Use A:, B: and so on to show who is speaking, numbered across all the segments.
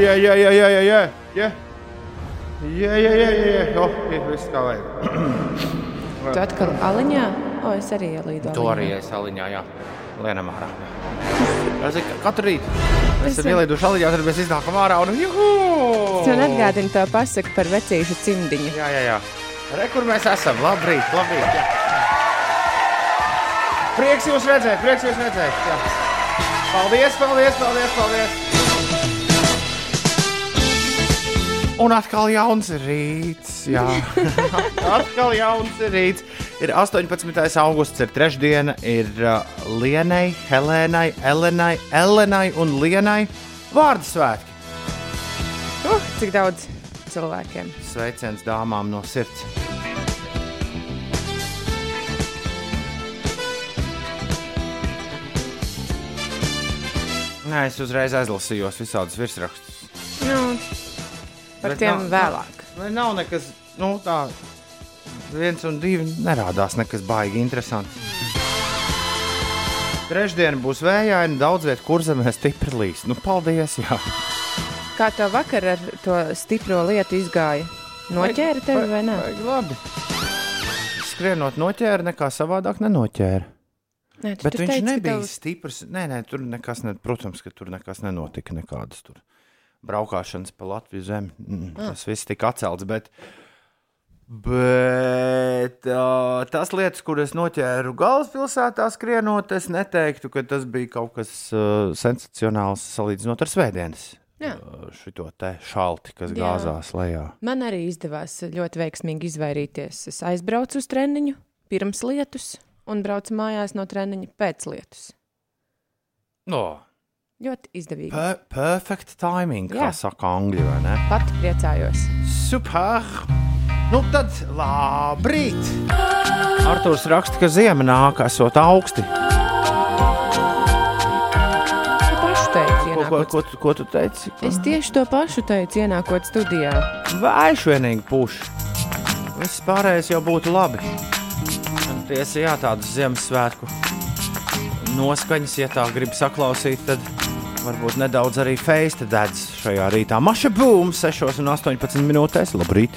A: jā, jā, jā, jā, jā, jā, jā. Jā, jā, jā, jā, jā. Oh, ir viss kā vajag.
B: Tu atkal aliņā? O, es arī ielīdu.
A: To arī es aliņā, jā. Lienam ārā. Es katru rītu mēs
B: Es
A: esam ielīduši aliņā, tad mēs iznākam ārā un juhu!
B: Es man atgādinu to pasaku par vecīšu cimdiņu.
A: Jā, jā, jā. Re, kur mēs esam? Labrīt, labrīt. Jā. Prieks jūs redzēt, prieks jūs redzēt. Jā. Paldies, paldies, paldies, paldies. Un atkal jauns rīts. Jā, atkal jauns rīts. Ir 18. augusts, ir trešdiena, ir uh, Lienai, Helēnai, Elenai, Elenai un Lienai vārdu svētki.
B: Uh, cik daudz cilvēkiem.
A: Sveiciens dāmām no sirds. Nē, es uzreiz aizlasījos visādus virsrakstus.
B: Nu, par
A: Bet
B: tiem
A: nav-
B: vēlāk.
A: Vai nav nekas, nu, tā, viens un divi nerādās nekas baigi interesants. Trešdiena būs vējaina, daudz vietu, kur zemē stipri līs. Nu, paldies! Jā.
B: Kā tev vakar ar to stipro lietu izgāja? Noķēra tevi vai nē?
A: Labi. Skrienot noķēra, nekā savādāk nenoķēra.
B: nē
A: Bet viņš
B: teici,
A: nebija
B: tev-
A: stiprs. Nē, nē, tur nekas, ne, protams, ka tur nekas nenotika. Nekādas tur braukšanas pa Latviju zemi. Mm,
B: Ah.
A: tas viss tika atcelts. Bet, bet uh, tas lietas, kuras noķēru galvaspilsētā skrienot, es neteiktu, ka tas bija kaut kas uh, sensacionāls salīdzinot ar svētdienas. Uh, šito te šalti, kas
B: Jā.
A: gāzās lejā.
B: Man arī izdevās ļoti veiksmīgi izvairīties. Es aizbraucu uz treniņu pirms lietus un braucu mājās no treniņa pēc lietus.
A: No.
B: Ļoti izdevīgi.
A: Per perfect timing, kā
B: Jā.
A: saka angļu, vai ne?
B: Pat priecājos.
A: Super! Nu tad labrīt! Arthurs raksta, ka ziema nāk, esot augsti.
B: Teici,
A: Ko, ko, ko, tu- ko tu teici?
B: Es tieši to pašu teicu, ienākot studijā.
A: Vājš vienīgi puš. Viss pārējais jau būtu labi. Tiesa, jā, tādas Ziemassvētku noskaņas, ja tā grib saklausīt, tad varbūt nedaudz arī feista dedz šajā rītā. Maša būms 6 un 18 minūtēs. Labrīt!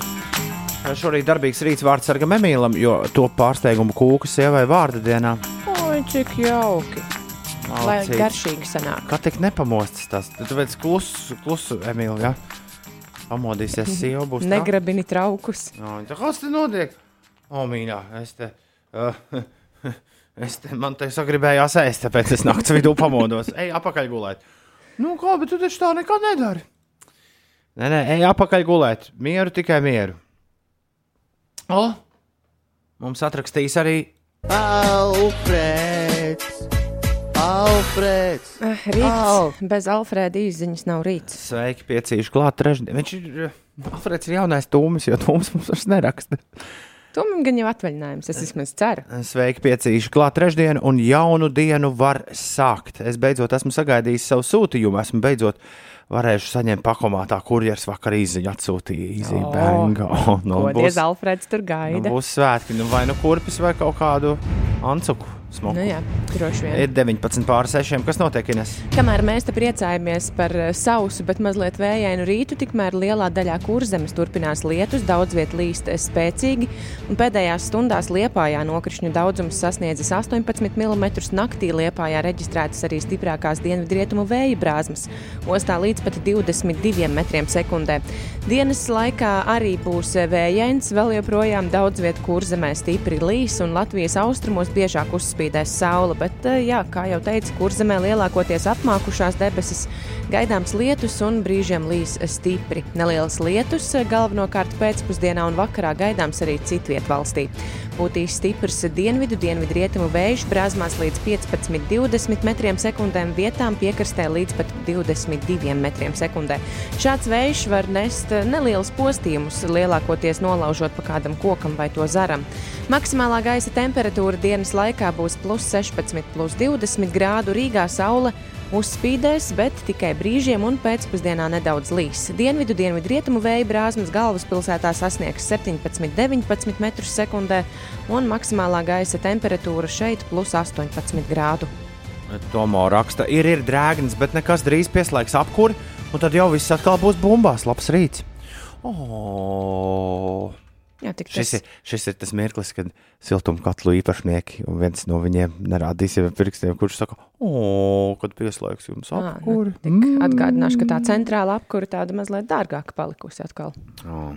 A: Šorīt darbīgs rīts vārds sargam Emīlam, jo to pārsteigumu kūku sievai vārda dienā.
B: Oi, cik jauki. Lai
A: Malcīts.
B: garšīgi sanāk.
A: Kā tik nepamostas tas? Veids klusu, klusu Emīlu, jā? Pamodīsies sieva būs.
B: Negrabini traukus.
A: Jā, tā kas te notiek? O, mīļā, es te. Uh, es te man te sagribējās ēst, tāpēc es naktas vidū pamodos. Ej, apakaļ gulēt. Nu, kā, bet tu taču tā nekad nedari. Nē, nē, ej, apakaļ gulēt. Mieru, tikai mieru. O, mums atrakstīs arī Alfrēds. Alfrēds.
B: Eh, Rīts bez Alfrēda izziņas nav rīts.
A: Sveiki, piecīši klāt trešdien. Viņš ir, uh, Alfrēds ir jaunais tūmis, jo tūmis mums vairs neraksta.
B: To man gan jau atvaļinājums, es vismaz ceru.
A: Sveiki, piecīši klāt trešdienu un jaunu dienu var sākt. Es beidzot esmu sagaidījis savu sūtījumu, esmu beidzot varējuši saņemt pakomātā kurjeras vakar izziņu atsūtīja īzī
B: O,
A: banga. Oh, nu,
B: Godies,
A: būs,
B: Alfrēds tur
A: nu,
B: gaida.
A: būs svētki, nu vai nu kurpis vai kaut kādu ancuku smuku.
B: Nu jā, droši vien.
A: Ir 19 pār 6. Kas notiek, Ines?
B: Kamēr mēs te priecājamies par eh, sausu, bet mazliet vējainu rītu, tikmēr lielā daļā kurzemes turpinās lietus, daudz vietā līst spēcīgi, un pēdējās stundās Liepājā nokrišņu daudzums sasniedzis 18 mm. Naktī Liepājā reģistrētas arī stiprākās dienvidrietumu vēja brāzmas, ostā līdz pat 22 metriem sekundē. Dienas laikā arī būs vējains, vēl joprojām daudz vietā kurzemē stipri līs, un Latvijas austrumos biežāk uzspīdēs saule, bet, eh, jā, kā jau teicu, kurzemē lielākoties apmākušās debesis, gaidāms lietus un brīžiem līs stipri. Nelielas lietus galvenokārt pēcpusdienā un vakarā gaidāms arī citviet valstī. Būtīs stiprs dienvidu, dienvidu rietumu vējš, brāzmās līdz 15-20 metriem sekundēm, vietām piekrastē līdz pat 22 metriem sekundē. Šāds vējš var nest nelielus postījumus, lielākoties nolaužot pa kādam kokam vai to zaram. Maksimālā gaisa temperatūra dienas laikā būs plus 16, plus 20 grādu Rīgā saule. Uzspīdēs, bet tikai brīžiem un pēcpusdienā nedaudz līs. Dienvidu, dienvidu rietumu vēja brāzmas galvaspilsētā sasniegs 17,19 metrus sekundē, un maksimālā gaisa temperatūra šeit plus 18 grādu.
A: Tomo raksta, ir, ir drēgns, bet nekas drīz pieslēgs apkuri. Un tad jau viss atkal būs bumbās, labs rīts. Oh.
B: Jā,
A: Šis
B: tas
A: ir, šis ir tas mirklis, kad siltumkatlu īpašnieki, un viens no viņiem nerādīs jau pirkstiem, kurš saka, o, kad pieslēgs jums
B: Ā, nu, tik atgādināšu, ka tā centrāla apkura tāda mazliet dārgāka palikusi atkal.
A: Oh.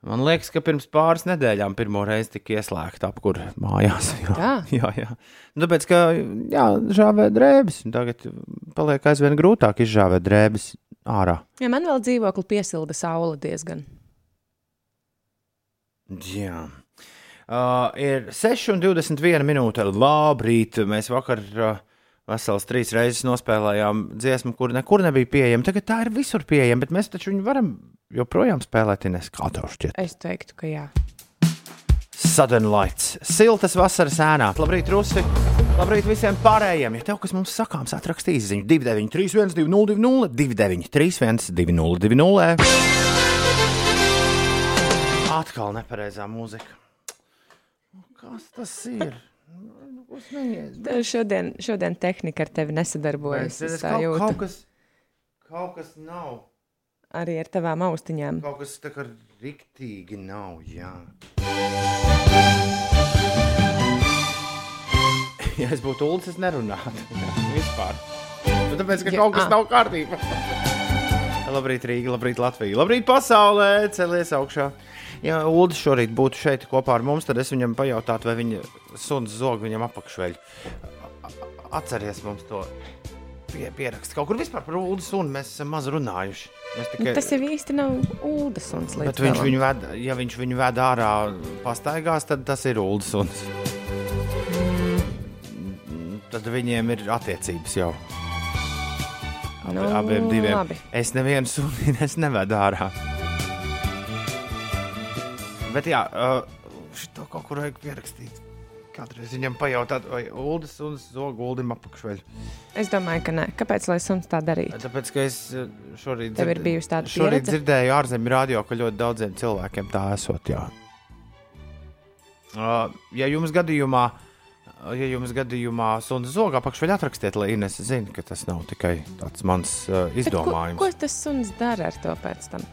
A: Man liekas, ka pirms pāris nedēļām pirmo reizi tika ieslēgta apkūra mājās. Jā,
B: Tā?
A: jā. jā. Nu, Tāpēc, ka jā, žāvē drēbes, un tagad paliek aizvien grūtāk izžāvēt drēbes ārā.
B: Ja man vēl dzīvokli piesilda saule diezgan.
A: Jā. Uh, ir 6,21 minūte. Labrīt! Mēs vakar uh, vesels trīs reizes nospēlējām dziesmu, kur nekur nebija pieejama. Tagad tā ir visur pieejama, bet mēs taču viņu varam joprojām spēlēt. Tev šķiet?
B: Es teiktu, ka jā.
A: Sudden Lights, siltas vasaras ēnā. Labrīt, Rusi! Labrīt visiem pārējiem! Ja tev kas mums sakāms, atrakstīs ziņu 293, 202, 293, 202. Atkal nepareizā mūzika. Kas tas ir? Kas neies?
B: Tev Šodien, šodien tehnika ar tevi nesadarbojas. Es tā
A: kaut, kaut, kas, kaut kas nav.
B: Arī ar tavām austiņām.
A: Kaut kas tā kā riktīgi nav. Jā. Ja es būtu Ulas, es nerunātu. Vispār. Nu, tāpēc, ka
B: Ja,
A: kaut kas
B: ā.
A: nav kārtībā. Labrīt, Rīga, labrīt, Latvija. Labrīt, pasaulē! Celies augšā. Ja Ulas šorīt būtu šeit kopā ar mums, tad es viņam pajautātu, vai viņa suns zog viņam apakšveļu. Atceries mums to pie, pierakst. Kaut kur vispār par Ulu sunu mēs esam maz runājuši. Mēs
B: Nu,
A: tikai,
B: tas jau īsti nav ūdens suns
A: Bet viņš viņu ved, ja viņš viņu ved ārā pastaigās, tad tas ir ULDS. Un... Tad viņiem ir attiecības jau. Abi,
B: Nu,
A: abiem diviem.
B: labi.
A: Es nevienu suni es nevedu ārā. Bet jā, šito kaut kur vajag pierakstīt. Kādreiz viņam pajautāt, vai ULDS un zogu ULDIM apakšveļu.
B: Es domāju, ka nē. Kāpēc lai suns tā darītu?
A: Tāpēc, ka es šorīt,
B: Tev ir bijusi tāda
A: šorīt
B: pieredze?
A: dzirdēju ārzemju radio, ka ļoti daudziem cilvēkiem tā esot. Jā. Uh, ja jums gadījumā, ja jums gadījumā suns zog apakšveļ, atrakstiet, lai Ines zina, ka tas nav tikai tāds mans uh,
B: Bet
A: izdomājums.
B: Ko, ko tas suns dara ar to pēc tam?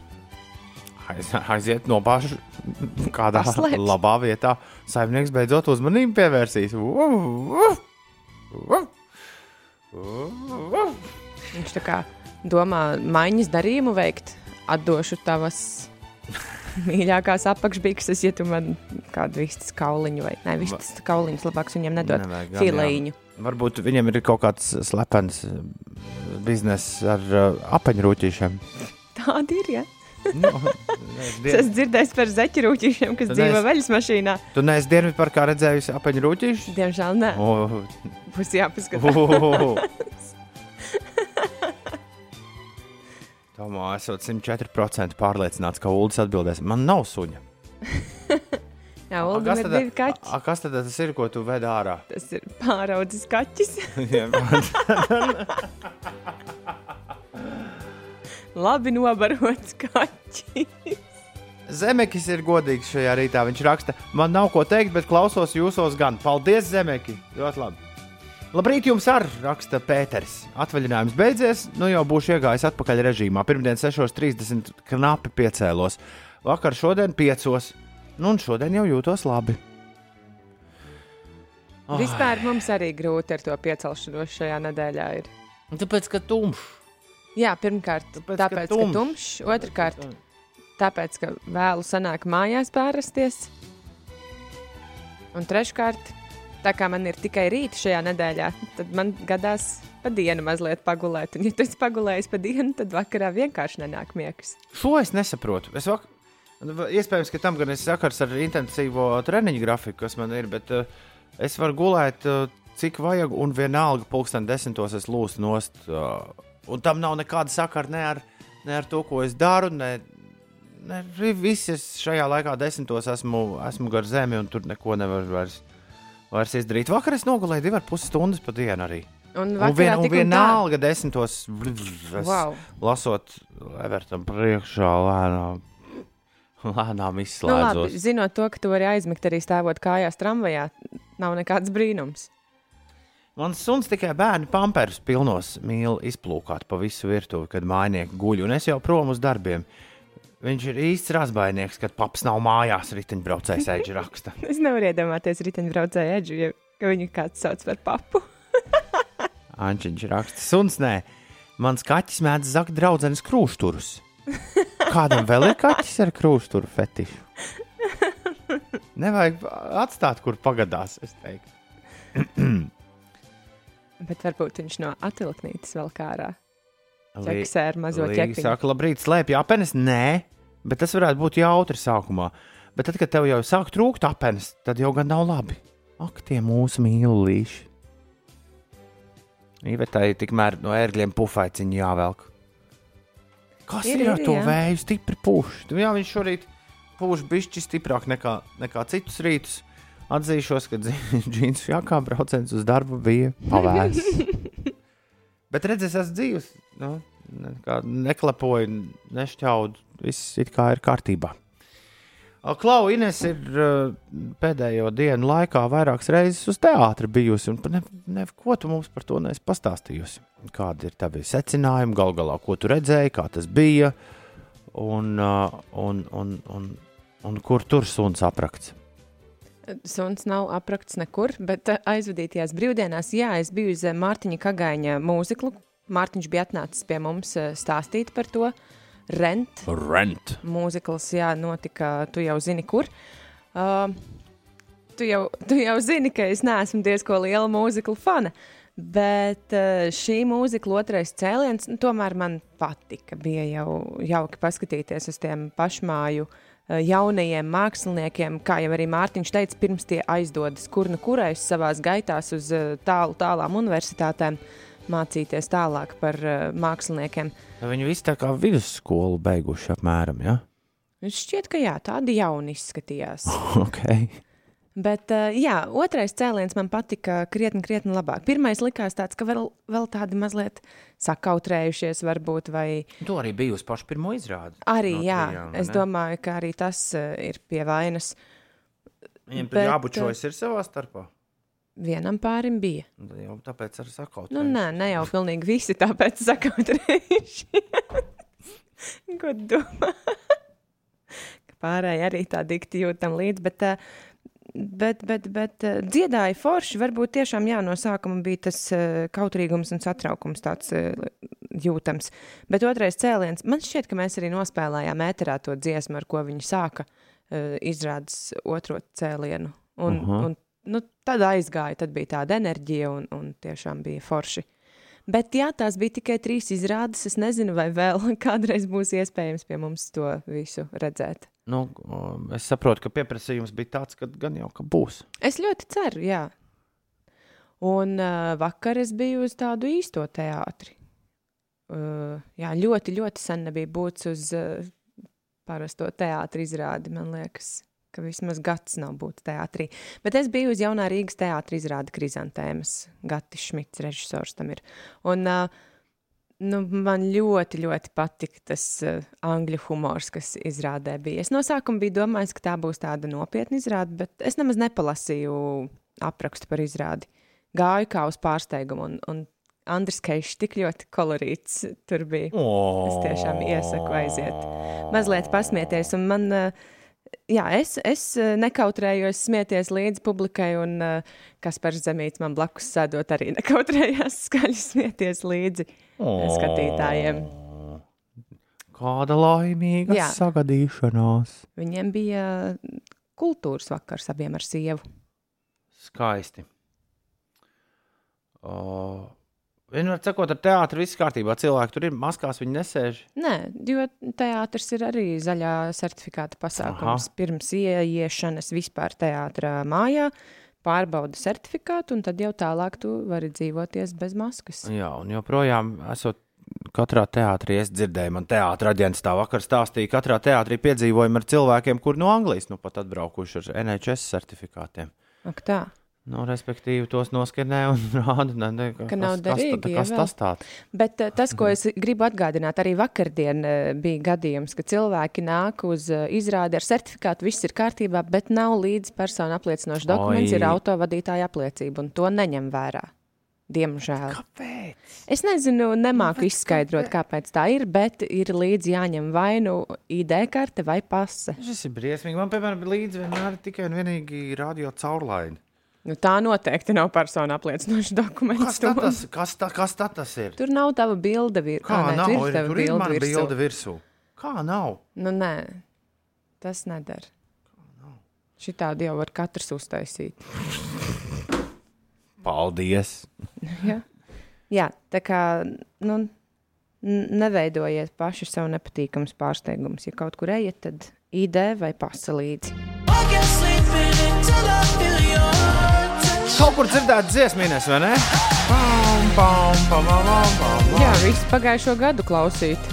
A: Aiz, aiziet no paša kādā
B: Paslēpt.
A: labā vietā. Saimnieks beidzot uzmanību pievērsīs. Uh, uh, uh.
B: Viņš tā kā domā maiņas darījumu veikt, atdošu tavas mīļākās apakšbikses, ja tu man kādu vistas kauliņu vai ne, vistas kauliņus labāks viņam nedod.
A: Nevajag gan, jā. Varbūt viņam ir kaut kāds slepens uh, bizness ar uh, apaņrūtīšiem.
B: Tādi ir, ja?
A: Nu,
B: Es esmu dzirdējis par zeķirūķīšiem, kas
A: Tu
B: dzīvo
A: neesi-
B: veļas mašīnā.
A: tu neesi dienvidu par kā redzējusi apaņrūtīšus?
B: Diemžēl nē,
A: Oh,
B: būs jāpaskatās.
A: oh. Tomā, esot 104% pārliecināts, ka Ulas atbildēs, man nav suņa.
B: Jā,
A: kas
B: ir
A: tad-
B: divi kaķi.
A: a, Kas tad tas ir, ko tu ved ārā?
B: Tas ir pāraudzis kaķis. Labi nobarots kaķis.
A: Zemekis ir godīgs šajā rītā. Viņš raksta, man nav ko teikt, bet klausos jūsos gan. Paldies, Zemeki! Ļoti labi. Labrīt, jums arī raksta Pēters. Atvaļinājums beidzies, nu jau būšu iegājis atpakaļ režīmā. Pirmdien 6.30 knapi piecēlos. Vakar šodien 5. Nu, un šodien jau jūtos labi. Ah.
B: Vispār mums arī grūti ar to piecelšanos šajā nedēļā. Ir.
A: Tāpēc, ka tumšs.
B: Jā, pirmkārt,
A: Tāpēc,
B: tāpēc,
A: ka
B: tāpēc ka
A: tumšs.
B: tumšs, otrkārt, tāpēc, ka vēlu sanāk mājās pārasties. Un treškārt, tā kā man ir tikai rīta šajā nedēļā, tad man gadās pa dienu mazliet pagulēt. Un, ja tu esi pagulējis pa dienu, tad vakarā vienkārši nenāk miegs.
A: Šo es nesaprotu. Es vak... Iespējams, ka tam gan ir sakars ar intensīvo treniņu grafiku, kas man ir, bet uh, es varu gulēt, uh, cik vajag, un vienalga pulksten desmitos es lūstu nost. Uh, un tam nav nekāda sakara ne ar, ne ar to, ko es daru. Ne, ne, visi es šajā laikā desmitos esmu, esmu gar zemi, un tur neko nevaru vairs, vairs izdarīt. Vakar es nogulēju divas puses stundas pa dienu arī.
B: Un
A: Un, vien, un
B: un tā.
A: vienalga desmitos, es,
B: Wow.
A: lasot Evertam priekšā lēnām. Lēnām
B: Nu, labi, zinot to, ka tu vari aizmigt arī stāvot kājās tramvajā, nav nekāds brīnums.
A: Mans suns tikai bērnu pamperus pilnos mīl izplūkāt pa visu virtuvi, kad mājnieki guļ, un es jau prom uz darbiem. Viņš ir īsts razbainieks, kad paps nav mājās, riteņbraucējs eģi raksta.
B: Es nevaru iedomāties riteņbraucēju eģu, ja ka viņu kāds sauc par papu.
A: Ančiņš raksta, suns nē, mans kaķis mēdz zakt draudzenes krūšturus. Kādam vēl ir kaķis ar krūšturu fetišu? Nevajag atstāt, kur pagadās, es teiktu.
B: Bet varbūt viņš no atvilknītes vēl kā ārā. Ķeksē ar mazo ķepiņu.
A: Saka, labrīt, slēpj apenes? Nē, bet tas varētu būt jautri sākumā. Bet tad, kad tev jau sāk trūkt apenes, tad jau gan nav labi. Ak, tie mūsu mīlīši. Ivetai tikmēr no ērgļiem pufaiciņi jāvelk. Kas ir, ir ar to jā. vēju stipri pūš? Jā, viņš šorīt pūš bišķi stiprāk nekā, nekā citus rītus. Atzīšos, ka džins jākā brauciens uz darbu bija pavērs. Bet redziet, es esmu dzīves, nu, neklepoju, nešķaudu, viss it kā ir kārtībā. Klau, Ines ir uh, pēdējo dienu laikā vairākas reizes uz teātri bijusi, un ne, ne, ko tu mums par to neesi pastāstījusi? Kādi ir tavi secinājumi, gal galā, ko tu redzēji, kā tas bija, un, uh, un, un, un, un kur tur suns aprakts?
B: Suns nav aprakts nekur, bet aizvadītajās brīvdienās, jā, es biju uz Mārtiņa Kagaiņa mūziklu. Mārtiņš bija atnācis pie mums stāstīt par to. Rent.
A: Rent.
B: Mūzikls, jā, notika, tu jau zini, kur. Uh, tu, jau, tu jau zini, ka es neesmu diezko liela mūzikla fana. Bet uh, šī mūzika, otrais cēliens, nu, tomēr man patika. Bija jau jauki paskatīties uz tiem pašmāju uh, jaunajiem māksliniekiem, kā jau arī Mārtiņš teica, pirms tie aizdodas kur nu kurais savās gaitās uz uh, tālu, tālām universitātēm mācīties tālāk par uh, māksliniekiem.
A: Viņi visi tā kā vidusskolu beiguši apmēram, ja?
B: Viņš šķiet, ka jā, tādi jauni izskatījās.
A: okay.
B: Bet, uh, jā, otrais cēliens man patika krietni, krietni labāk. Pirmais likās tāds, ka vēl, vēl tādi mazliet sakautrējušies, varbūt. Vai...
A: Tu arī biji uz pašu pirmo izrādi.
B: Arī, no jā, trijām, es ne? domāju, ka arī tas uh, ir pie vainas.
A: Viņiem tur jābučojas uh, ir savā starpā.
B: Vienam pārim bija.
A: Nu, jau tāpēc arī sakot.
B: Nu, nē, ne jau pilnīgi visi tāpēc sakot reizi. Ko domā? Pārējie arī tā dikti jūtam līdzi, bet, bet, bet, bet dziedāja forši. Varbūt tiešām jā, no sākuma bija tas kautrīgums un satraukums tāds jūtams. Bet otrais cēliens, man šķiet, ka mēs arī nospēlējām ēterā to dziesmu, ar ko viņi sāka izrādes otro cēlienu. Un, uh -huh. un nu, tad aizgāja, tad bija tāda enerģija un, un tiešām bija forši. Bet jā, tās bija tikai trīs izrādes. Es nezinu, vai vēl kādreiz būs iespējams pie mums to visu redzēt.
A: Nu, es saprotu, ka pieprasījums bija tāds, ka gan jau ka būs.
B: Es ļoti ceru, jā. Un uh, vakar es biju uz tādu īsto teātri. Uh, jā, ļoti, ļoti sen nebija būts uz uh, parasto teātri izrādi, man liekas ka vismaz gads nav būt teātrī. Bet es biju uz jaunā Rīgas teātra izrāda Krizantēmas. Gatis Šmits, režisors tam ir. Un, uh, nu, man ļoti, ļoti patika tas uh, angļu humors, kas izrādē bija. Es no sākuma biju domājis, ka tā būs tāda nopietna izrāde, bet es nemaz nepalasīju aprakstu par izrādi. Gāju kā uz pārsteigumu, un, un Andris Keišs tik ļoti kolorīts tur bija. Es tiešām iesaku aiziet. Mazliet pasmieties, un man uh, jā, es, es eh, nekautrējos smieties līdzi publikai, un uh, Kaspars Zemīts man blakus sēdot arī nekautrējās skaļi smieties līdzi oh. skatītājiem.
A: Kāda laimīga jā. sagadīšanās.
B: Viņiem bija kultūras vakars abiem ar sievu.
A: Skaisti. Uh, Vienmēr sakot, ar teātri viss kārtībā. Cilvēki tur ir maskās, viņi nesēž.
B: Nē, jo teātris ir arī zaļā certifikāta pasākums. Aha. Pirms ieiešanas vispār teātrā mājā pārbauda certifikātu, un tad jau tālāk tu vari dzīvoties bez maskas.
A: Jā, un joprojām esot katrā teātrī es dzirdēju, man teātris aģents tā vakar stāstīja, katrā teātrī piedzīvojumi ar cilvēkiem, kur no Anglijas nu pat atbraukuši ar NHS certifikātiem.
B: Ak tā.
A: Nu, respektīvi, tos noskanē un rāda, ne, ne,
B: ka kas, nav derīgi.
A: Kas, kas tas tāds?
B: Bet uh, tas, ko es gribu atgādināt, arī vakardien uh, bija gadījums, ka cilvēki nāk uz uh, izrādi ar certifikātu, viss ir kārtībā, bet nav līdzi personu apliecinošs dokuments, Oi. ir autovadītāja apliecība, un to neņem vērā. Diemžēl.
A: Kāpēc?
B: Es nezinu, nemāku
A: bet
B: izskaidrot, kāpēc tā ir, bet ir līdzi jāņem vai nu ID karte vai pase.
A: Šis ir briesmīgi. Man, piemēram, līdzi vienmēr ir tikai un vienīgi radio caurlaidi.
B: Nu, tā noteikti nav persona apliecinošs dokuments.
A: Kas, tā, tas, kas, tā, kas tā tas ir?
B: Tur nav tava bilde virsū.
A: Kā
B: nē,
A: nav?
B: tur
A: Ir, tur ir
B: bilde
A: mana
B: virsū.
A: bilde virsū. Kā nav?
B: Nu, nē, tas nedara. Šitādi jau var katrs uztaisīt.
A: Paldies!
B: Ja? Jā, tā kā nu, neveidojiet paši sev nepatīkamus pārsteigumus. Ja kaut kur ejat, tad ID vai pasa līdzi.
A: Kaut kur dzirdēt dziesmīnēs, vai ne? Pam, pam, pam, pam, pam, pam.
B: Jā, visu pagājušo gadu klausīt.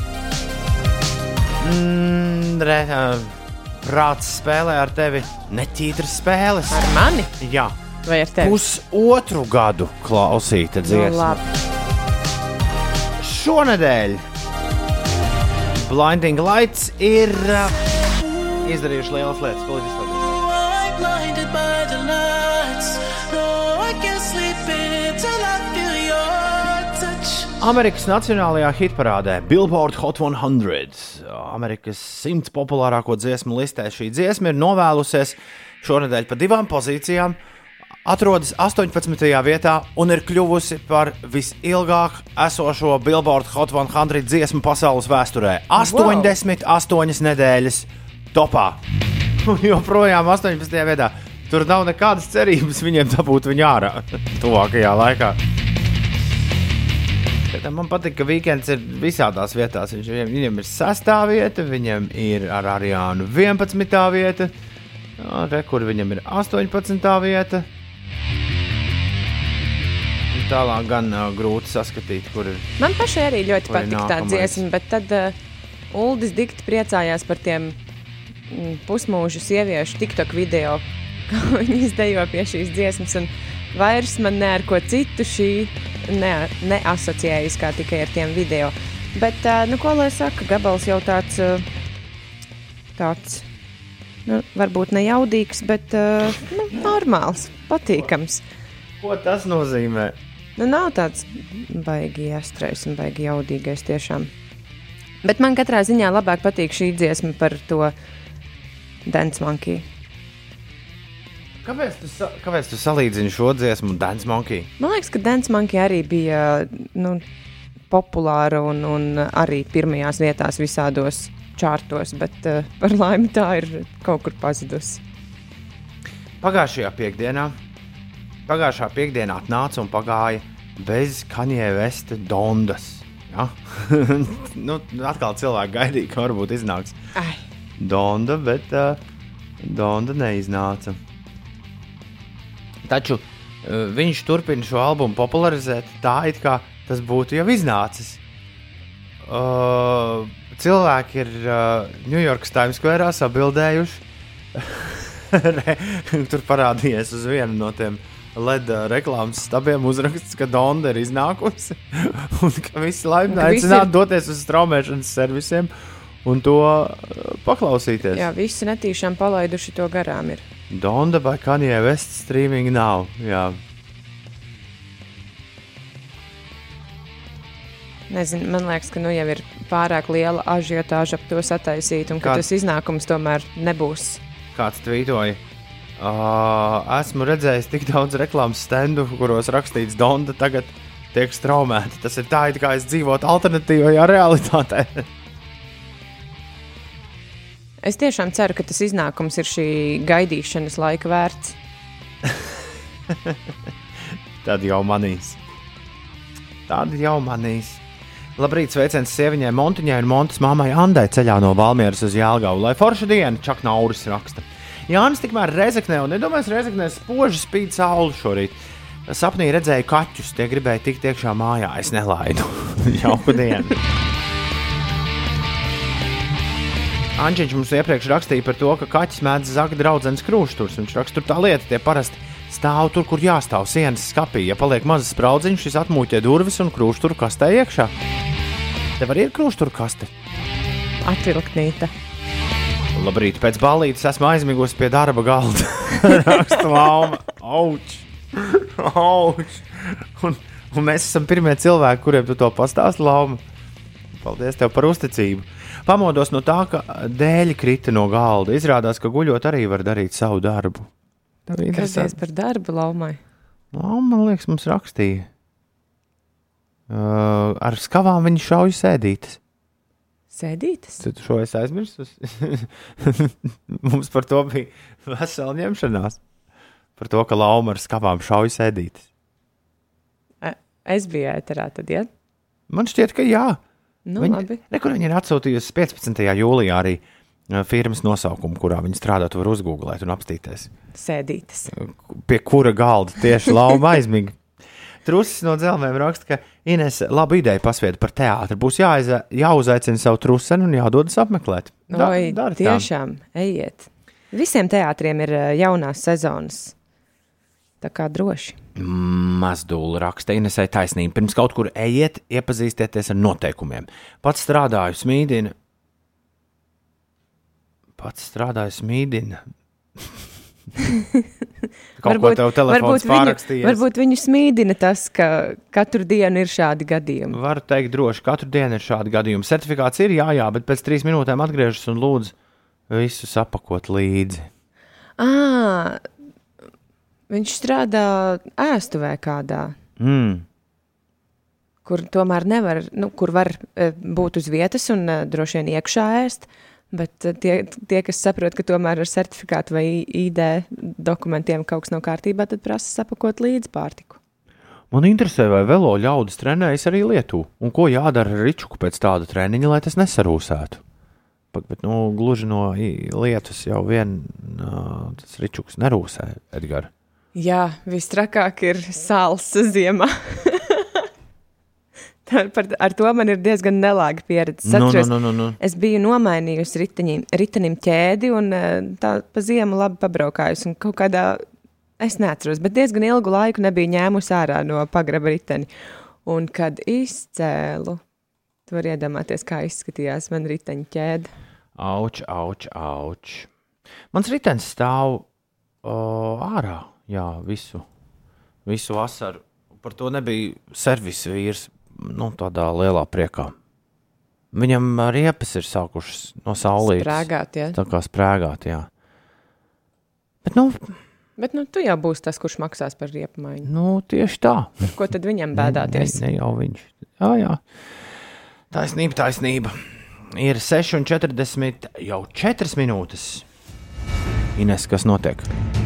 A: Mm, re, prāts spēlē ar tevi netīras spēles.
B: Ar mani
A: Jā,
B: vai ar tevi?
A: pusotru gadu klausīta
B: Nu,
A: dziesma.
B: labi.
A: Šonadēļ Blinding Lights ir uh, izdarījuši lielas lietas. Lūdzu, izpaudies. Amerikas Nacionālajā hitparādē Billboard Hot 100. Amerikas simts populārāko dziesmu listē šī dziesma ir novēlusies šonadēļ pa divām pozīcijām. Atrodas 18. vietā un ir kļuvusi par visilgāk esošo Billboard Hot 100 dziesmu pasaules vēsturē. 88 nedēļas topā. Un joprojām 18. vietā. Tur nav nekādas cerības viņiem dabūt viņu ārā tuvākajā laikā. Man patīk, ka weekends ir visādās vietās. Viņš, viņam, viņam ir sastāvā vieta, viņam ir ar Ariānu 11. vieta, Jā, re, kur viņam ir 18. vieta. Tālāk gan uh, grūti saskatīt, kur ir.
B: Man pašai arī ļoti patīk tā dziesma, bet tad uh, Uldis Dikti priecājās par tiem mm, pusmūžu sieviešu TikTok video, kā viņi izdejo pie šīs dziesmas. Un vairs man ne ar ko citu šī ne, neasociējas kā tikai ar tiem video. Bet, nu, ko lai saka, gabals jau tāds, tāds nu, varbūt ne jaudīgs, bet nu, normāls, patīkams.
A: Ko tas nozīmē?
B: Nu, nav tāds baigi jāstrājas un baigi jaudīgais tiešām. Bet man katrā ziņā labāk patīk šī dziesma par to Dance Monkey.
A: Kāpēc tu, sa kāpēc tu salīdzini šo dziesmu un Dance Monkey?
B: Man liekas, ka Dance Monkey arī bija nu, populāra un, un arī pirmajās vietās visādos čārtos, bet uh, par laimi tā ir kaut kur pazudusi.
A: Pagājušajā piekdienā, pagājušā piekdienā atnāca un pagāja bez Kanye Vesta dondas. Ja? nu, atkal cilvēki gaidīja, ka varbūt iznāks
B: Ai,
A: Donda, bet uh, Donda neiznāca. Taču uh, viņš turpina šo albumu popularizēt tā, it kā tas būtu jau iznācis. Uh, cilvēki ir uh, New York Times Square sabildējuši. Tur parādījies uz vienu no tiem LED reklāmas stabiem uzraksts, ka Donda ir iznākusi un ka visi laipni aicināti
B: ir-
A: doties uz straumēšanas servisiem un to paklausīties.
B: jā, visi netīšām palaiduši to garām. Ir.
A: Donda vai Kanye West streaming nav. Jā.
B: Nezinu, man liekas, ka nu jau ir pārāk liela ažiotāža ap to sataisīt, un ka
A: Kā-
B: tas iznākums tomēr nebūs.
A: Kāds tvītoja. Uh, esmu redzējis tik daudz reklāmas standu, kuros rakstīts, Donda tagad tiek straumēta. Tas ir tā, it kā es dzīvotu alternatīvajā realitātē.
B: Es tiešām ceru, ka tas iznākums ir šī gaidīšanas laika vērts.
A: Tad jau manīs. Tad jau manīs. Labrīt, sveiciens sieviņai Montiņai un Montes mammai Andai ceļā no Valmieras uz Jālgavu. Lai forša diena, Čak Nauris raksta. Jānis tikmēr Rezeknē un nedomājas Rezeknē spoži spīd sauli šorīt. Sapnī redzēju kaķus, tie gribēja tikt iekšā mājā. Es nelaidu. Jauku dienu. Anģiņš mums iepriekš rakstīja par to, ka kaķis mēdz zakt draudzenes krūšturus. Viņš raksta, tur tā lieta, tie parasti stāv tur, kur jāstāv sienas skapī. Ja paliek mazs spraudziņš, šis atmūķē durvis un krūšturu kastē iekšā. Tev arī ir krūšturu kaste.
B: Atvilktnīta.
A: Labrīt, pēc balītes esmu aizmigusi pie darba galda. Raksta māma, auč! auč. Un, Un mēs esam pirmie cilvēki, kuriem tu to pastāsti, Lauma. Paldies tev par uzticību. Pamodos no tā, ka dēļi krita no galda. Izrādās, ka guļot arī var darīt savu darbu. Tā bija interesanti.
B: par darbu laumai?
A: Nu, man liekas, mums rakstīja. Uh, ar skavām viņa šauja sēdītas.
B: Sēdītas.
A: Tu šo es aizmirsu. mums par to bija vesela ņemšanās. Par to, ka lauma ar skavām šauja sēdītas.
B: E- Es biju ēterā tad, ja?
A: Man šķiet, ka jā.
B: Nu, labi.
A: Rekur viņa ir atsūtījusi 15. jūlijā arī uh, firmas nosaukumu, kurā viņa strādā. Tu vari uzgooglēt un apstīties,
B: Sēdītas.
A: pie kura galda tieši lauma aizmiga. Trusis no dzelzceļiem raksta, ka Ines labu ideju pasvieda par teātri. Būs jāaiza, jāuzaicina savu trusenu un jādodas apmeklēt. Da- tā.
B: tiešām ejiet? Visiem teātriem ir eh, jaunās sezonas. Tā kā droši.
A: Mazdūla raksta Inesai taisnība. Pirms kaut kur ejiet, iepazīstieties ar noteikumiem. Pats strādāju smīdina. Pats strādāju smīdina. kaut ko tev telefons
B: viņu,
A: pārrakstījies.
B: varbūt viņu smīdina tas, ka katru dienu ir šādi gadījumi.
A: Varu teikt, droši, katru dienu ir šādi gadījumi. Certifikāts ir jā, jā, bet pēc trīs minūtēm atgriežas un lūdzu visu sapakot līdzi.
B: À, viņš strādā ēstuvē kādā.
A: Mm.
B: kur tomēr nevar, nu, kur var e, būt uz vietas un e, droši vien iekšā ēst. Bet e, tie, tie, kas saprot, ka tomēr ar certifikātu vai ID dokumentiem kaut kas nav kārtībā, tad prasa sapakot līdzi pārtiku.
A: Man interesē, vai velo ļaudis trenējas arī Lietuvā, un ko jādara ar ričuku pēc tāda treniņa, lai tas nesarūsētu. Bet, bet nu, gluži no lietus jau vien uh, tas ričuks nerūsē, Edgars.
B: Jā, visstrakāk ir sāls ziemā. Par, ar to man ir diezgan nelāga pieredze. Es
A: Nu, nu,
B: atceros,
A: nu, nu, nu.
B: Es biju nomainījusi riteņi, ritenim ķēdi un eh, tā pa ziemu labi pabraukājusi. Kaut kādā, es neatceros, bet diezgan ilgu laiku nebija ņēmusi ārā no pagraba riteni. Un kad izcēlu, tu vari iedomāties, kā izskatījās man riteņa ķēde.
A: Auč, auč, auč. Mans ritenis stāv o, ārā, jā, visu, visu vasaru. Par to nebija servisa vīrs, nu, tādā lielā priekā. Viņam riepas ir sākušas no saulītes.
B: Sprāgāt, ja?
A: Tā kā sprāgāt, jā. Bet, nu,
B: Bet nu, tu jau būsi tas, kurš maksās par riepmaiņu.
A: nu tieši tā.
B: Ko tad viņam bēdāties?
A: Ne, ne jau viņš. Jā, jā. Taisnība, taisnība. Ir 6,40 jau 4 minūtes. Ines, kas notiek?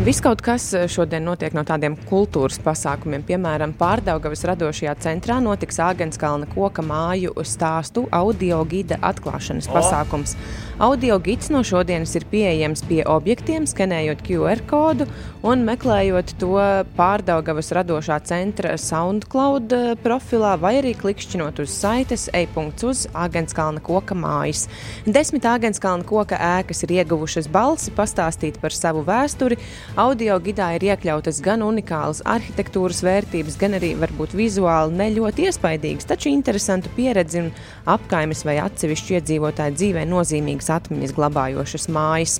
B: Viss kaut kas eh, šodien notiek no tādiem kultūras pasākumiem. Piemēram, Pārdaugavas radošajā centrā notiks Āgenskalna koka māju stāstu audio gida atklāšanas pasākums. Audio gids no šodienas ir pieejams pie objektiem, skenējot QR kodu un meklējot to Pārdaugavas radošā centra SoundCloud eh, profilā vai arī klikšķinot uz saites e-punkts uz Āgenskalna koka mājas. Desmit Āgenskalna koka ēkas ir ieguvušas balsi pastāstīt par savu vēsturi. Audio gidā ir iekļautas gan unikālas arhitektūras vērtības, gan arī varbūt vizuāli ne ļoti iespaidīgas, taču interesantu pieredzi un apkaimes vai atsevišķu iedzīvotāju dzīvē nozīmīgas atmiņas glabājošas mājas.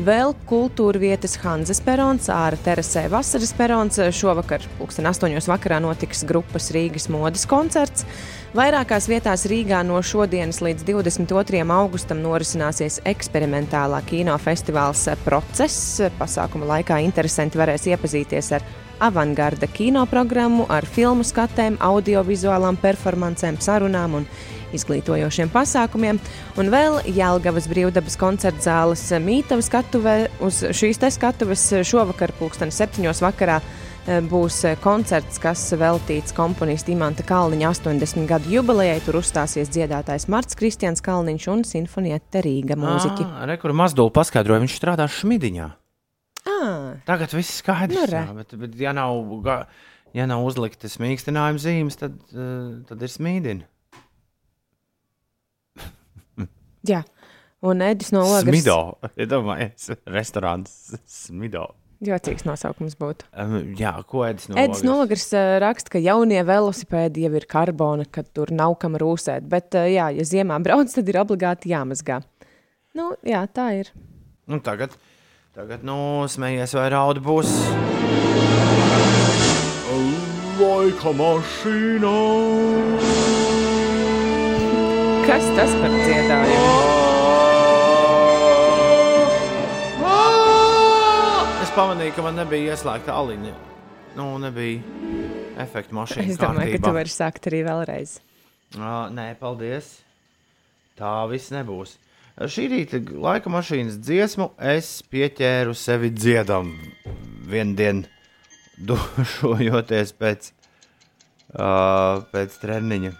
B: Vēl kultūra vietas Hanzas perons, ārā terasē vasaras perons. Šovakar, 8.00 vakarā, notiks grupas Rīgas modes koncerts. Vairākās vietās Rīgā no šodienas līdz 22. augustam norisināsies eksperimentālā kinofestivāls process. Pasākuma laikā interesanti varēs iepazīties ar avangarda kinoprogrammu, ar filmu skatēm, audiovizuālām performancēm, sarunām un izglītojošiem pasākumiem. Un vēl Jēlgavas brīvdabas koncerta zāles mītava skatuvē uz šīs te skatuves šovakar, pulksten septiņos vakarā. eh, Būs eh, koncerts, kas veltīts komponista Imanta Kalniņa 80 gadu jubilejai. Tur uzstāsies dziedātājs Marts Kristians Kalniņš un simfonieta Rīga mūziķi.
A: Rekur Mazdula paskaidroja, viņš strādā Šmidiņā.
B: Ah,
A: Tagad viss skaidrs.
B: Nu,
A: jā, bet, bet ja nav, ja nav uzliktas mīkstinājuma zīmes, tad, uh, tad ir smīdina.
B: Jā. Un Edis no Ogres.
A: Smido. Iedomājies, restorāns Smido.
B: Jocīgs nosaukums būtu.
A: Um, jā, ko Edis no
B: Edis? Nogars uh, raksta, ka jaunie velosipēdi jau ir karbona, ka tur nav kam rūsēt. Bet, uh, jā, ja ziemā brauc, tad ir obligāti jāmazgā. Nu, jā, tā ir.
A: Nu, tagad, tagad nu, smējies vai raudi būs. Lai laika mašīnā.
B: Kas tas par dziedājumu?
A: Es pamanīju, ka man nebija ieslēgta aliņa. Nu, nebija efekta mašīna.
B: Es domāju, ka tu vari sākt arī vēlreiz.
A: Uh, nē, paldies. Tā viss nebūs. Šī rīta laika mašīnas dziesmu es pieķēru sevi dziedam vienu dienu, dušojoties pēc, uh, pēc treniņa.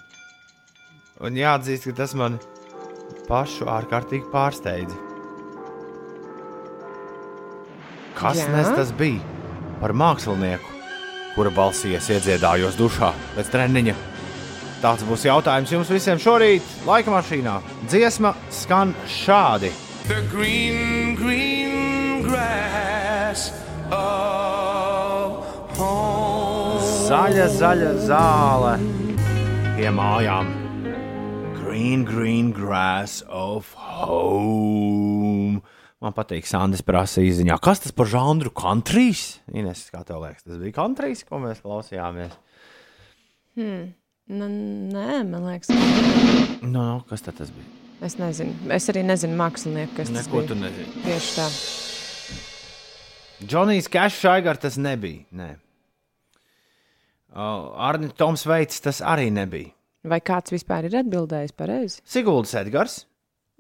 A: Un jāatzīst, ka tas man pašu ārkārtīgi pārsteidza. Kas
B: Jā?
A: nes tas bija par mākslinieku, kura balsī es iedziedājos dušā pēc treniņa? Tāds būs jautājums jums visiem šorīt, laika mašīnā. Dziesma skan šādi.
C: The green, green grass of home.
A: Zaļa, zaļa zāle pie mājām. Green, green grass of home. Man patīk, Sandis prasa īsiņā, kas tas par žanru country's? Ines, kā tev liekas, tas bija country's, ko mēs klausījāmies?
B: Nu, nē, man liekas, ka
A: Nu, nu, kas tad tas bija?
B: es nezinu. Es arī nezinu mākslinieku, kas tas
A: Neko
B: bija.
A: tu nezini.
B: Tieši tā.
A: Džonijs Kešs Šaigar tas nebija. Nē. Uh, Arni Toms Veits tas arī nebija.
B: Vai kāds vispār ir atbildējis pareizi?
A: Siguldas Edgars,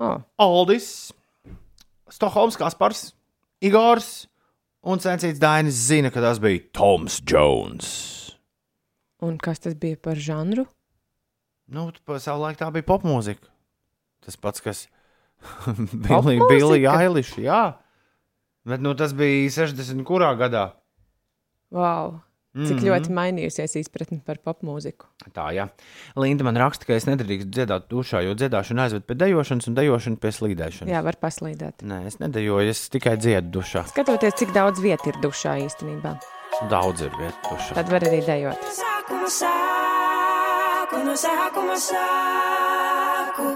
B: Oh,
A: Aldis, Stokholms Kaspars, Igors un Censīts Dainis zina, ka tas bija Toms Jones.
B: un kas tas bija par žanru?
A: Nu, pa savu laiku tā bija popmūzika. Tas pats, kas bija Eiliša. Jā, bet nu, tas bija 60. kurā gadā.
B: Wow! Cik mm. -hmm. ļoti mainījusies izpratne par popmūziku.
A: Tā, jā. Linda man raksta, ka es nedrīkstu dziedāt dušā, jo dziedāšana aizved pie dejošanas un dejošana pie slīdēšanas.
B: Jā, var paslīdēt.
A: Nē, es nedejoju, es tikai dziedu dušā.
B: Skatoties, cik daudz vietas ir dušā īstenībā,
A: Daudz ir vietu dušā.
B: tad var arī
D: saco, no no saco.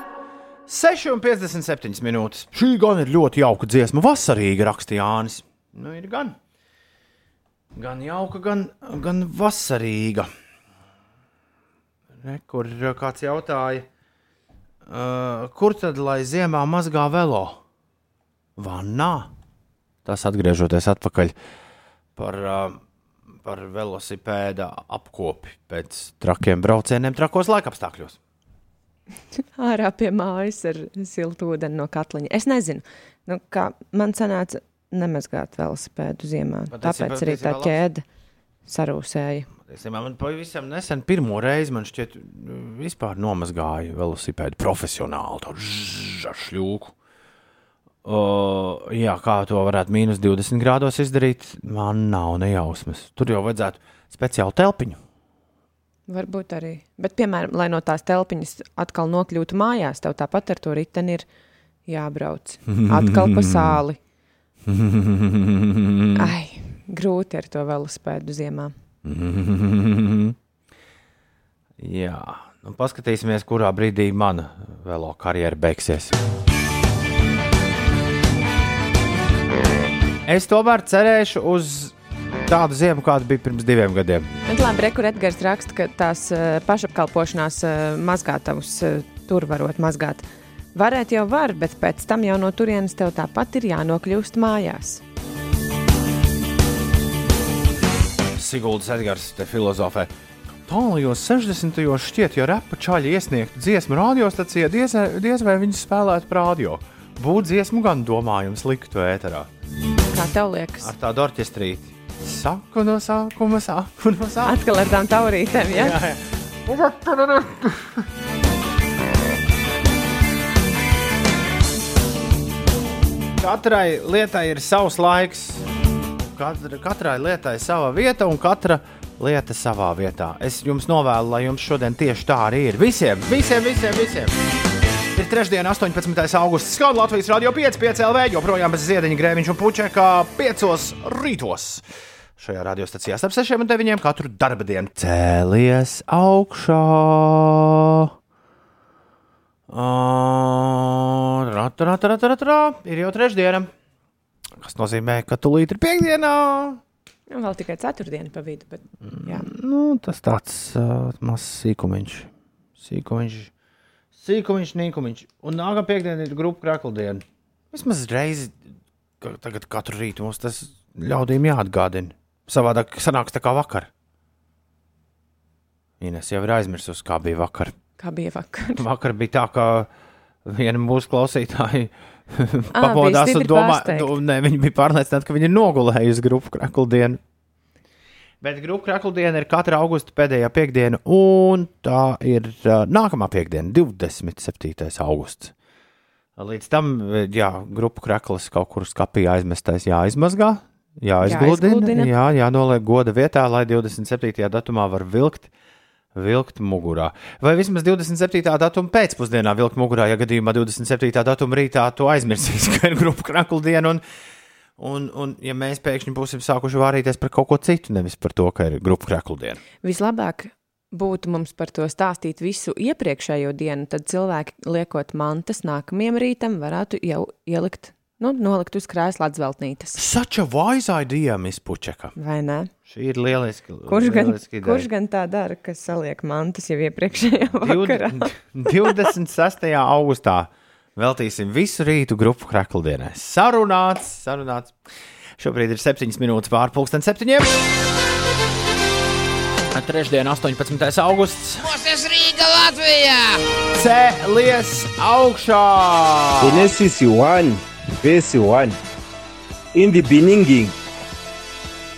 A: 6,57 minūtes. Šī gan ir ļoti jauka dziesma, vasarīga rakstīja Jānis. Nu, ir gan. Gan jauka, gan, gan vasarīga. Re, kur uh, kāds jautāja, uh, kur tad lai ziemā mazgā velo? Vannā. Tas atgriežoties atpakaļ par, uh, par velosipēda apkopi pēc trakiem braucieniem, trakos laikapstākļos.
B: Ārā pie mājas ar siltu ūdeni no katliņa. Es nezinu, nu, kā man sanāca nemazgāt velosipēdu ziemā.
A: Patiesībā-
B: Tāpēc arī tā ķēde sarūsēja.
A: Patiesībā man pavisam nesen, pirmo reizi, man šķiet, vispār nomazgāja velosipēdu profesionāli, to žžž ar šļūku. Uh, jā, kā to varētu mīnus 20 grādos izdarīt, man nav nejausmas. Tur jau vajadzētu speciālu telpiņu.
B: Varbūt arī. Bet, piemēram, lai no tās telpiņas atkal nokļūtu mājās, tev tāpat ar to riteni ir jābrauc. Atkal pa sāli. Ai, grūti ar to velospēdu ziemā.
A: Jā, nu, paskatīsimies, kurā brīdī mana velo karjera beigsies. Es tomēr cerēšu uz tādu ziemu, kāda bija pirms diviem gadiem.
B: Bet labi, rekur Edgars raksta, ka tās uh, pašapkalpošanās uh, mazgātavus uh, tur varot mazgāt. Varēt jau var, bet pēc tam jau no turienes tev tāpat ir jānokļūst mājās.
A: Siguldas Edgars, te filozofē. Tālajos 60. gados šķiet, ja repa čaļi iesniegtu dziesmu radiostacijā, diez, diez vai viņi spēlētu prādio. Būtu dziesmu gan domājums liktu ēterā
B: Kā tev liekas?
A: ar tādu orķestrīti. Saku no sākuma, saku no sākuma.
B: Atkal ar tām taurītēm, ja?
A: Jā, jā. Katrai lietai ir savs laiks, katra, katrai lietai sava vieta un katra lieta savā vietā. Es jums novēlu, lai jums šodien tieši tā arī ir. Visiem, visiem, visiem! visiem. Ir trešdiena, 18. augusts. Skauts Latvijas Rādio 5, 5 LV, joprojām bez ziediņa grēmiņš un puķeka 5 rītos. Šajā radiostacijā starp 6 un 9 katru darba dienu cēlies augšā. Ā, ra, ra, ra, ra, ra, ra. Ir jau trešdiena, kas nozīmē, ka tūlīt ir piekdiena.
B: Nu, vēl tikai ceturtdiena pa vidu. Bet, jā.
A: Nu, tas tāds uh, mazs sīkumiņš. Sīkumiņš, sīkumiņš, nīkumiņš. Un nākamā piekdiena ir grupa krākldiena. Vismaz reizi, ka tagad katru rītu mums tas ļaudīm jāatgādina. Savādāk sanāks tā kā vakar. Ines jau ir aizmirsusi, kā bija vakar.
B: Kā bija vakar?
A: Vakar bija tā, ka viena mūsu klausītāja pamodās un domāja, nu, ne, viņa bija pārliecināta, ka viņa ir nogulējusi grupu krākldienu. Bet grupu krākldiena ir katra augusta pēdējā piekdiena, un tā ir uh, nākamā piekdiena, 27. augusts. Līdz tam, jā, grupu krāklis kaut kur skapī aizmestais jāizmazgā, jāizgludina, jā, jānoliek goda vietā, lai 27. datumā var vilkt. Vilkt mugurā. Vai vismaz 27. datuma pēcpusdienā vilkt mugurā, ja gadījumā 27. datuma rītā to aizmirsīs, ka ir grupu krakla diena. Un, un, un, ja mēs pēkšņi būsim sākuši vārīties par kaut ko citu, nevis par to, ka ir grupu krakla diena.
B: Vislabāk būtu mums par to stāstīt visu iepriekšējo dienu, tad cilvēki liekot mantas nākamajam rītam varētu jau ielikt, nu, nolikt uz krēsla atzveltnītes.
A: Such a wise idea, Miss Pučeka.
B: Vai ne?
A: Šī ir lieliski.
B: Kurš gan,
A: lieliski ideja.
B: kurš gan tā dara, kas saliek mantas jau iepriekšējā vakarā?
A: Div- 26. augustā veltīsim visu rītu grupu krakla Sarunāts, sarunāts. Šobrīd ir 7 minūtes pārpusdienas septiņiem. Trešdiena, 18. augusts.
E: Moses Rīga Latvijā!
A: Cēlies augšā!
F: Genesis 1, verse 1. In the beginning,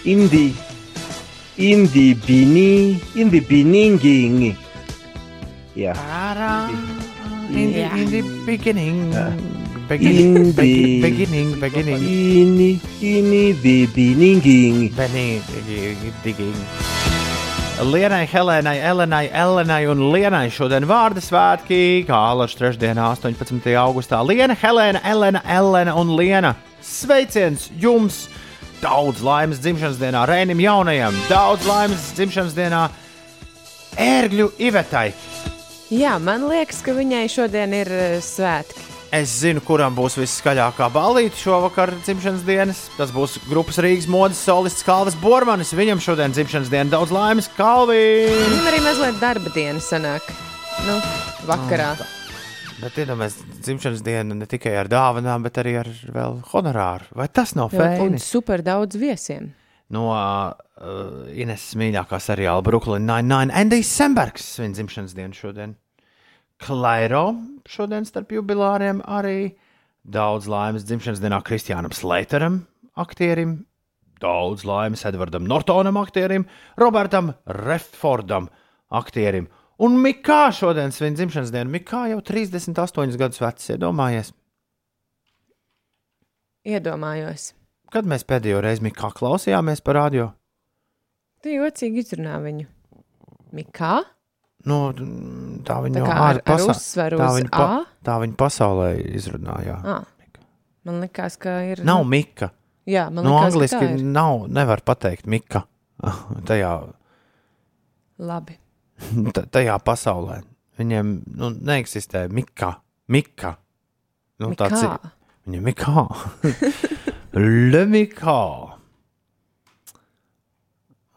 F: in the in the beginning, in the beginning. Yeah.
A: In the, in the beginning.
F: In
A: Beginning,
F: the-
A: beginning, beginning.
F: In in the beginning.
A: Benī, digging. Lienai, Helēnai, Elenai, Elenai un Lienai šodien vārdu svētki, kā Alaša trešdienā, 18. augustā. Liena, Helēna, Elena, Elena un Liena. Sveiciens jums! Daudz laimes dzimšanas dienā Rēnim jaunajam, daudz laimes dzimšanas dienā Ērgļu Ivetai.
B: Jā, man liekas, ka viņai šodien ir eh, svētki.
A: Es zinu, kuram būs viskaļākā balīte šovakar dzimšanas dienas. Tas būs grupas Rīgas modes solists Kalvis Bormanis. Viņam šodien dzimšanas diena daudz laimes, Kalvī!
B: Viņam arī mazliet darba diena sanāk. Nu, vakarā.
A: Bet iedomājieties, dzimšanas diena ne tikai ar dāvanām, bet arī ar vēl honorāru. Vai tas nav fēni?
B: super daudz viesiem.
A: No uh, Ines mīļākā seriāla Brooklyn Nine-Nine, Andijs Sembergs svin dzimšanas dienu šodien. Klairo šodien starp jubilāriem arī daudz laimes dzimšanas dienā Kristiānam Sleiteram, aktierim, daudz laimes Edvardam Nortonam, aktierim, Robertam Redfordam, aktierim. Un Mikā šodien svin dzimšanas dienu. Mikā jau 38 gadus vecs, iedomājies.
B: Iedomājos.
A: Kad mēs pēdējo reizi Mikā klausījāmies par radio?
B: Tu jocīgi izrunā viņu. Mikā?
A: Nu, tā viņa
B: Tā ar, ar uzsveru
A: tā viņa, pa, tā viņa pasaulē izrunāja.
B: Man liekas, ka ir.
A: Nav Mika.
B: Jā, man
A: Nu,
B: liekas, ka
A: angliski nav, nevar pateikt Mika. Tajā,
B: Labi.
A: ta- tajā pasaulē. Viņiem nu, neeksistē Mika. Mika. Nu, tāds ir. Viņam ir kā. Le Mikā.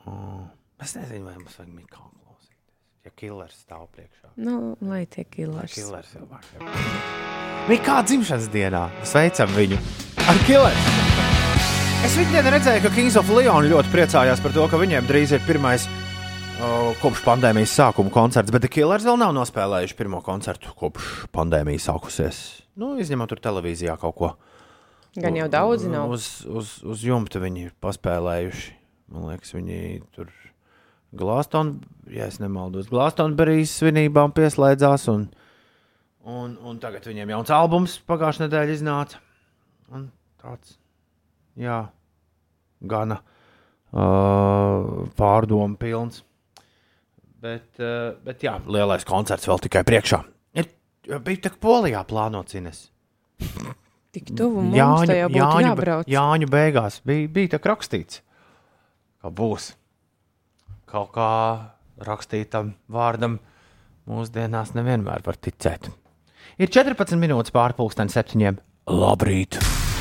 A: Oh, es nezinu, vai mums vajag Mikā. Ja killers stāv priekšā.
B: Nu, lai tiek killers.
A: Killers jau vakar. Mikā dzimšanas dienā. Sveicam viņu ar killers. Es viņu redzēju, ka Kings of Leon ļoti priecājās par to, ka viņiem drīz ir pirmais uh, kopš pandēmijas sākuma koncerts, bet The Killers vēl nav nospēlējuši pirmo koncertu kopš pandēmijas sākusies. Nu, izņemot tur televīzijā kaut ko.
B: Gan jau daudzi nav.
A: Uz, uz, uz jumta viņi ir paspēlējuši. Man liekas, viņi tur Glaston, ja nemaldos, Glastonberijas svinībām pieslēdzās. Un, un, un tagad viņiem jauns albums pagājušajā nedēļā iznāca. Un tāds, jā, gana uh, pārdomu pilns. Bet, uh, bet jā, lielais koncerts vēl tikai priekšā. Ir, bija tā polijā plānots Ines.
B: Tik tuvu mums Jāņu, tajā būtu
A: Jāņu,
B: jābrauc.
A: Jāņu beigās bija, bija tā rakstīts, ka būs kaut kā rakstītam vārdam. Mūsdienās nevienmēr var ticēt. Ir 14 minūtes pārpusdienas septiņiem. Labrīt!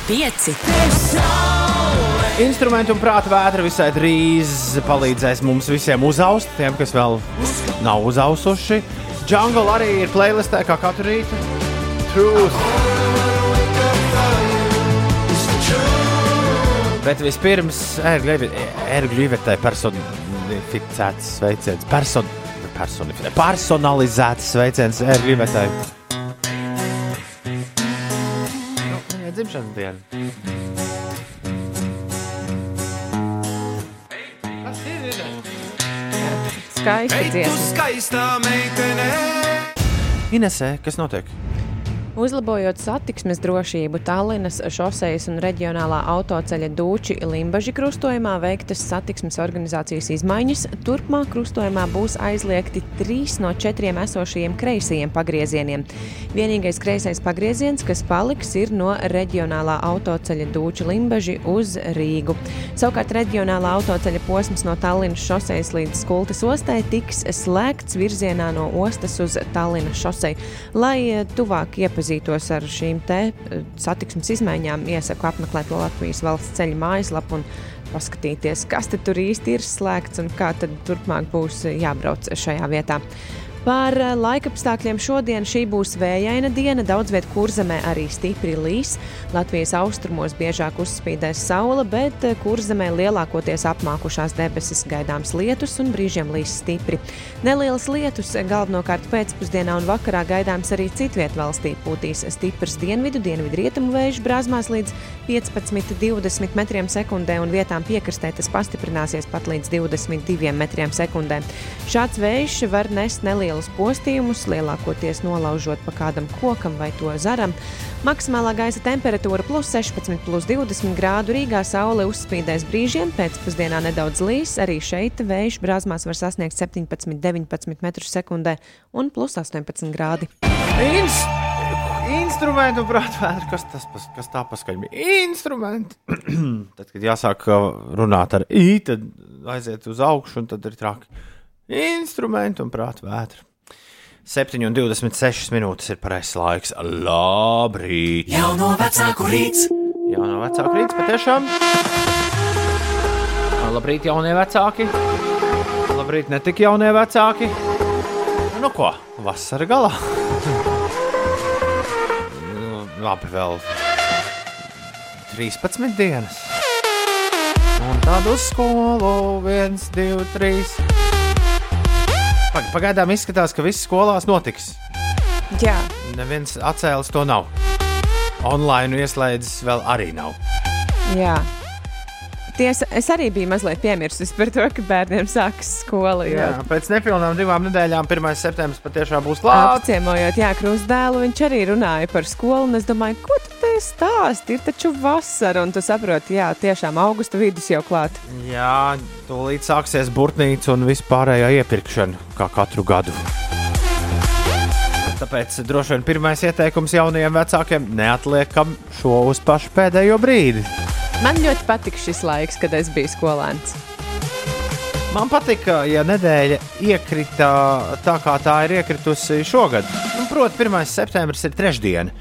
G: Pieci.
C: Saule
A: Instrumentu un prāta vētra visai drīz palīdzēs mums visiem uzaust, tiem, kas vēl nav uzausuši. Jungle arī ir playlistē, kā katru rītu. Truth. Bet vispirms ērgļietai personificēts sveiciens. Person, personifi- personalizēts sveiciens ērgļietai. Nu, viņai dzimšanas diena.
B: Skaista dziesma.
C: skaistā meitene.
A: Inesē, kas notiek?
B: Uzlabojot satiksmes drošību Tallinas šosejas un reģionālā autoceļa Dūči Limbaži krustojumā veiktas satiksmes organizācijas izmaiņas, turpmāk krustojumā būs aizliegti trīs no četriem esošajiem kreisajiem pagriezieniem. Vienīgais kreisais pagrieziens, kas paliks, ir no reģionālā autoceļa Dūči Limbaži uz Rīgu. Savukārt reģionālā autoceļa posms no Tallinas šosejas līdz Skultas ostai tiks slēgts virzienā no ostas uz Tallinas šoseju. Lai eh, tuvāk iepazītos ar šīm te eh, satiksmes izmaiņām, iesaku apmeklēt Latvijas valsts ceļu mājaslapu un paskatīties, kas tur īsti ir slēgts un kā tad turpmāk būs jābrauc šajā vietā. Par eh, laikapstākļiem šodien šī būs vējaina diena. Daudz vietā kurzemē arī stipri līs. Latvijas austrumos biežāk uzspīdēs saule, bet eh, kurzemē lielākoties apmākušās debesis gaidāms lietus un brīžiem līs stipri. Nelielas lietus galvenokārt pēcpusdienā un vakarā gaidāms arī citvietā valstī. Pūtīs stiprs dienvidu, dienvidu rietumu vējš brāzmās līdz 15-20 metriem sekundē un vietām piekrastē tas pastiprināsies pat līdz 22 metriem sekundē. Šāds vējš var nest nelielus postījumus, lielākoties nolaužot pa kādam kokam vai to zaram. Maksimālā gaisa temperatūra plus 16, plus 20 grādu Rīgā saule uzspīdēs brīžiem, pēcpusdienā nedaudz līs. Arī šeit vējš brāzmās var sasniegt 17, 19 metrus sekundē un plus 18 grādi.
A: Ins instrumentu prātvētra. Kas tas pas, kas tā paskaļ? Instrumenti. tad, kad jāsāk uh, runāt ar I, tad aiziet uz augšu un tad ir traki. Instrumentu un prātvētra. 7,26 minūtes ir pareizais laiks. Labrīt!
C: Jauno vecāku rīts.
A: Jā, no vecāka rīta patiešām. Labrīt, jaunie vecāki. Labrīt, ne tik jaunie vecāki. Nu ko, vasara galā. Nu, Labi, vēl 13 dienas. Un tad uz skolu 1, 2, 3. Pag- Pagaidām izskatās, ka viss skolās notiks.
B: Jā,
A: Neviens atcēlis to nav. Online ieslēdzis vēl arī nav.
B: jā. Tiesa, es arī biju mazliet piemirsis par to, ka bērniem sākas skola. Jo
A: Jā, pēc nepilnām divām nedēļām, 1. septembris patiešām būs klāts.
B: Apciemojot, jā, krustdēlu, viņš arī runāja par skolu. Es domāju, ko tu te stāsti? Ir taču vasara, un tu saproti, jā, tiešām augusta vidus jau klāt.
A: Jā, tūlīt sāksies burtnīca un vispārējā iepirkšana, kā katru gadu. Tāpēc droši vien pirmais ieteikums jaunajiem vecākiem - neatliekam šo uz pašu pēdējo brīdi.
B: Man ļoti patika šis laiks, kad es biju skolēns.
A: Man patīk, ja nedēļa iekrita tā, kā tā ir iekritusi šogad. Nu, Proti, 1. septembris ir trešdiena.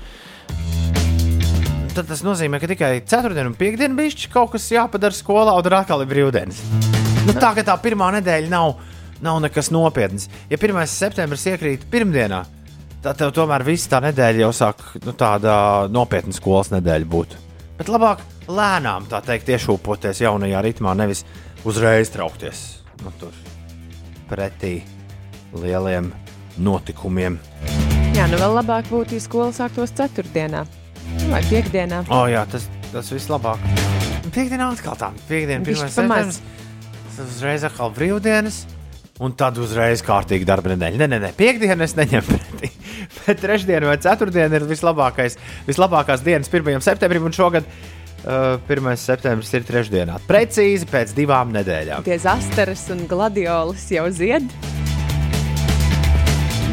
A: Tad tas nozīmē, ka tikai ceturtdiena un piekdiena bija kaut kas jāpadara skolā, un tur atkal ir brīvdienas. Nu, tā kā tā pirmā nedēļa nav, nav nekas nopietns. Ja 1. septembris iekrīt pirmdienā, tad tev tomēr viss tā nedēļa jau sāk nu, tāda nopietna skolas nedēļa būt. Bet labāk lēnām tā teikt, iešūpoties jaunajā ritmā, nevis uzreiz traukties nu, tur pretī lieliem notikumiem.
B: Jā, nu vēl labāk būtu, ja skola sāktos ceturtdienā vai piekdienā.
A: O, jā, tas, tas viss labāk. Piektdienā atkal tā. Piektdiena,
B: Bišķi
A: pirmā septembris. Tas uzreiz atkal brīvdienas. Un tad uzreiz kārtīgi darba nedēļa. Nē, nē, nē piekdienu es neņemu pretī. Bet trešdiena vai ceturtdiena ir vislabākais, vislabākās dienas 1. septembrim. Un šogad 1. septembris ir trešdienā. Precīzi pēc divām nedēļām.
B: Tie zastaras un gladiolas jau zied.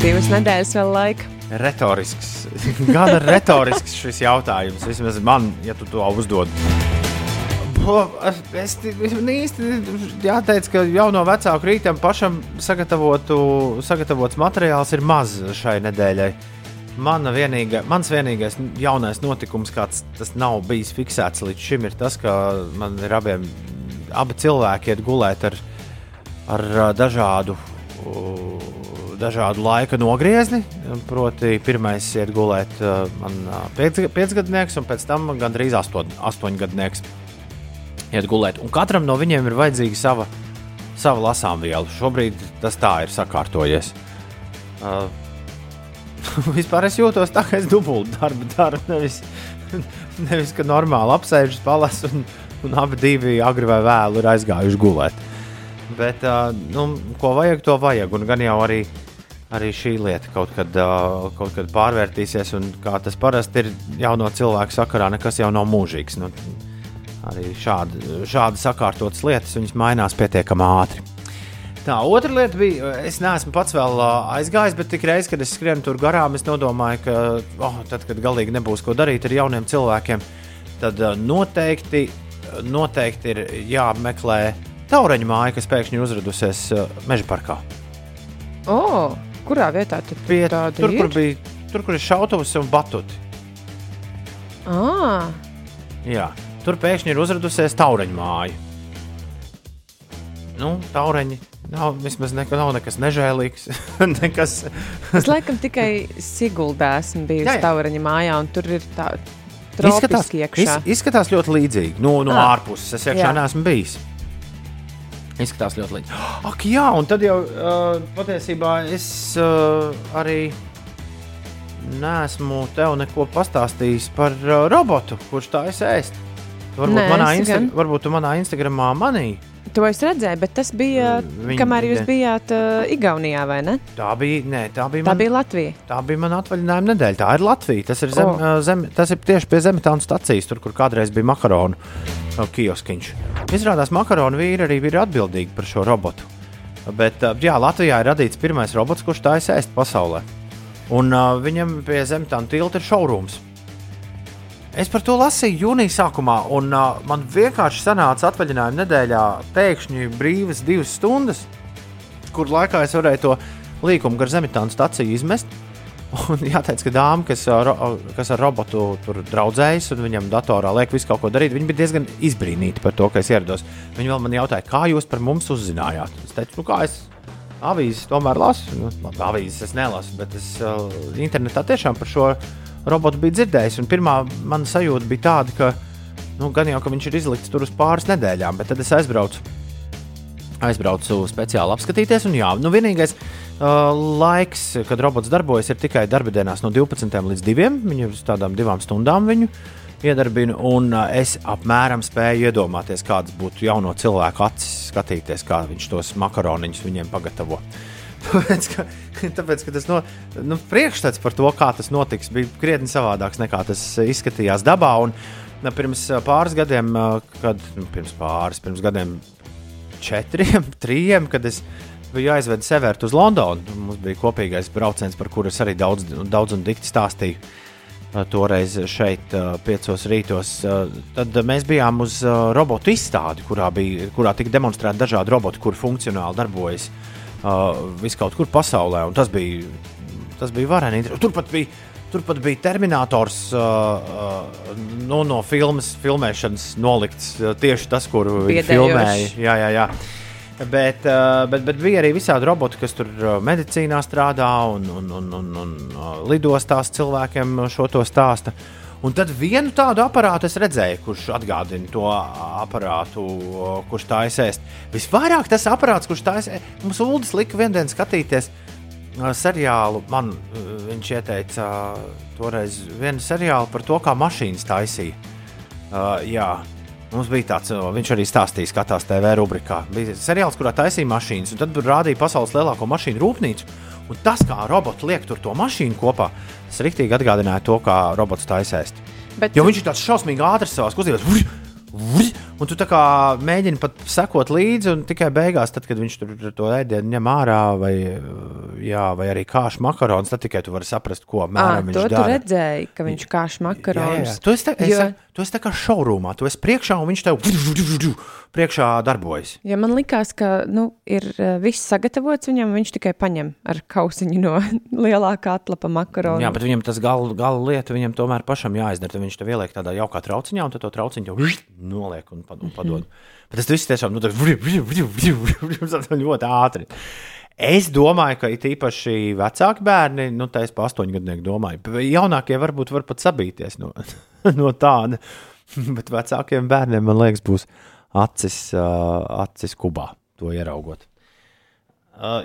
B: Divas nedēļas vēl laika.
A: Retorisks. Gan retorisks šis jautājums. Vismaz man, ja tu to uzdod. Po, es īsti jāteic, ka jau no vecāku rītam pašam sagatavotu, sagatavots materiāls ir maz šai nedēļai. Mana vienīga, mans vienīgais jaunais notikums, kāds tas nav bijis fiksēts līdz šim, ir tas, ka man ir abiem, abi cilvēki iet gulēt ar, ar dažādu, dažādu laika nogriezni. Proti, pirmais iet gulēt man piecgadnieks, un pēc tam gandrīz astoņ, astoņgadnieks iet gulēt. Un katram no viņiem ir vajadzīga sava, sava lasāmviela. Šobrīd tas tā ir sakārtojies. Uh, Vispār es jūtos tā, ka es dubultu darbu daru. Nevis, nevis ka normāli apsēžos, palasu, un, un abi divi agri vai vēlu ir aizgājuši gulēt. Bet, uh, nu, ko vajag, to vajag. Un gan jau arī, arī šī lieta kaut kad, uh, kaut kad pārvērtīsies, un kā tas parasti ir jauno cilvēku sakarā, nekas jau nav mūžīgs. Nu, arī šādi, šādi sakārtotas lietas, viņas mainās pietiekami ātri. Tā otra lieta bija, es neesmu pats vēl aizgājis, bet tik reiz, kad es skrienu tur garām, es domāju, ka, oh, tad, kad galīgi nebūs ko darīt ar jauniem cilvēkiem, tad noteikti, noteikti ir jāapmeklē taureņa māja, kas pēkšņi ir uzradusies meža parkā.
B: O, kurā vietā tad
A: Pie,
B: tāda
A: tur, kur bija, tur, kur ir šautavas un batuti.
B: À,
A: Jā, tur pēkšņi ir uzradusies taureņa māja. Nu, taureņi nav vismaz neko, nav nekas nežēlīgs. nekas,
B: es laikam tikai Siguldā esmu bijusi
A: Jā, jā.
B: Tauraņa mājā, un tur ir tā
A: Izskatās, iz, izskatās ļoti līdzīgi. No, no
B: Ah.
A: ārpuses es iekšā
B: Jā.
A: neesmu bijis. Izskatās ļoti līdzīgi. Ak, jā, un tad jau uh, patiesībā es uh, arī neesmu tev neko pastāstījis par uh, robotu, kurš tā es ēst. Varbūt,
B: Nē,
A: manā, Insta
B: gan.
A: varbūt manā Instagramā manī.
B: To es redzēju, bet tas bija,
A: Viņi-
B: kamēr jūs
A: ne.
B: bijāt uh, Igaunijā, vai ne?
A: Tā bija, nē, tā bija,
B: Tā
A: man,
B: bija Latvija.
A: tā bija mana atvaļinājuma nedēļa. Tā ir Latvija. Tas ir, zem, oh. zem, tas ir tieši pie Zemetāna stācijas, tur, kur kādreiz bija makaronu kioskiņš. Izrādās, makaronu vīri arī ir atbildīgi par šo robotu. Bet jā, Latvijā ir radīts pirmais robots, kurš tā ir ēst pasaulē. Un uh, viņam pie Zemetāna tilta ir šaurums. Es par to lasīju jūnija sākumā, un uh, man vienkārši sanāca atvaļinājuma nedēļā pēkšņi brīvas divas stundas, kur laikā es varēju to līkumu gar Zemetāna staciju izmest. Un jāteic, ka dāma, kas, ā, ro- kas ar robotu tur draudzējas un viņam datorā liek visu kaut ko darīt, viņa bija diezgan izbrīnīta par to, ka es ierados. Viņa vēl man jautāja, kā jūs par mums uzzinājāt. Es teicu, nu kā es avīzes tomēr lasu. Nu, labi, avīzes es nelasu, bet es uh, internetā tiešām par šo robotu biju dzirdējis. Pirmā mana sajūta bija tāda, ka nu, gan jau ka viņš ir izlikts tur uz pāris nedēļām, bet tad es aizbraucu aizbraucu speciāli apskatīties. Un, jā, nu, vienīgais uh, laiks, kad robots darbojas, ir tikai darba dienās no 12 līdz 2. Viņu uz tādām divām stundām viņu iedarbina. Un uh, es apmēram spēju iedomāties, kādas būtu jauno cilvēku acis, skatīties, kā viņš tos makaroniņus viņiem pagatavo. Tāpēc, ka, tāpēc, ka tas no, nu, priekšstats par to, kā tas notiks, bija krietni savādāks nekā tas izskatījās dabā. Un, pirms pāris gadiem, kad nu, pirms pāris pirms gadiem, četriem, trijiem, kad es biju aizvedis Severtu uz Londonu. Mums bija kopīgais brauciens, par kuru es arī daudz, daudz un dikti stāstīju. Toreiz šeit, piecos rītos. Tad mēs bijām uz robotu izstādi, kurā, bija, kurā tika demonstrēti dažādi roboti, kuri funkcionāli darbojas uh, viskaut kur pasaulē. Tas bija, tas bija vareni. Turpat bija, turpat bija Terminators uh, uh, nu, no filmas filmēšanas nolikts uh, tieši tas, kuru viņi filmēja. Jā, jā, jā. Bet, uh, bet, bet bija arī visādi roboti, kas tur uh, medicīnā strādā un, un, un, un, un uh, lidostās cilvēkiem šo to stāsta. Un tad vienu tādu aparātu es redzēju, kurš atgādina to aparātu, kurš tā aizsēst. Visvairāk tas aparāts, kurš tā aizsēst, mums Uldis lika vienu dienu skatīties seriālu. Man viņš ieteica toreiz vienu seriālu par to, kā mašīnas taisīja. Uh, jā, mums bija tāds, viņš arī stāstīja, skatās TV rubrikā. Bija seriāls, kurā taisīja mašīnas, un tad rādīja pasaules lielāko mašīnu rūpnīcu. Un tas, kā robots liek tur to mašīnu kopā, tas rīktīgi atgādināja to, kā robots taisēst.
B: Bet,
A: Jo viņš ir tāds šausmīgi ātrs savā kustībās. Un tu tā mēģini pat sekot līdzi, un tikai beigās, tad, kad viņš tur to ēdienu ņem ārā, vai, jā, vai arī kāšu makaronus, tad tikai tu vari saprast, ko
B: à,
A: apmēram
B: to
A: viņš
B: tu
A: dara.
B: redzēji, ka viņš kāš
A: Jā, jā,
B: makaronus.
A: jā. Tu, esi es,
B: Jo-
A: jo... Tu esi tā kā šaurumā, tu esi priekšā un viņš tev priekšā darbojas.
B: Ja man likās, ka nu, ir eh, viss sagatavots viņam, viņš tikai paņem ar kausiņu no lielākā atlapa makaronu.
A: Jā, bet viņam tas gala, gala lieta, viņam tomēr pašam jāizdara. Viņš to ieliek tādā jaukā trauciņā, un tad to trauciņu jau noliek un pad- un padod. Bet tas viss tiešām nu, ļoti ātri. Es domāju, ka it īpaši vecāki bērni, nu, tā es pa astoņgadnieku domāju, p- jaunākie varbūt var pat sabīties no, no tāda. Bet vecākiem bērniem, man liekas, būs acis, acis kubā to ieraugot.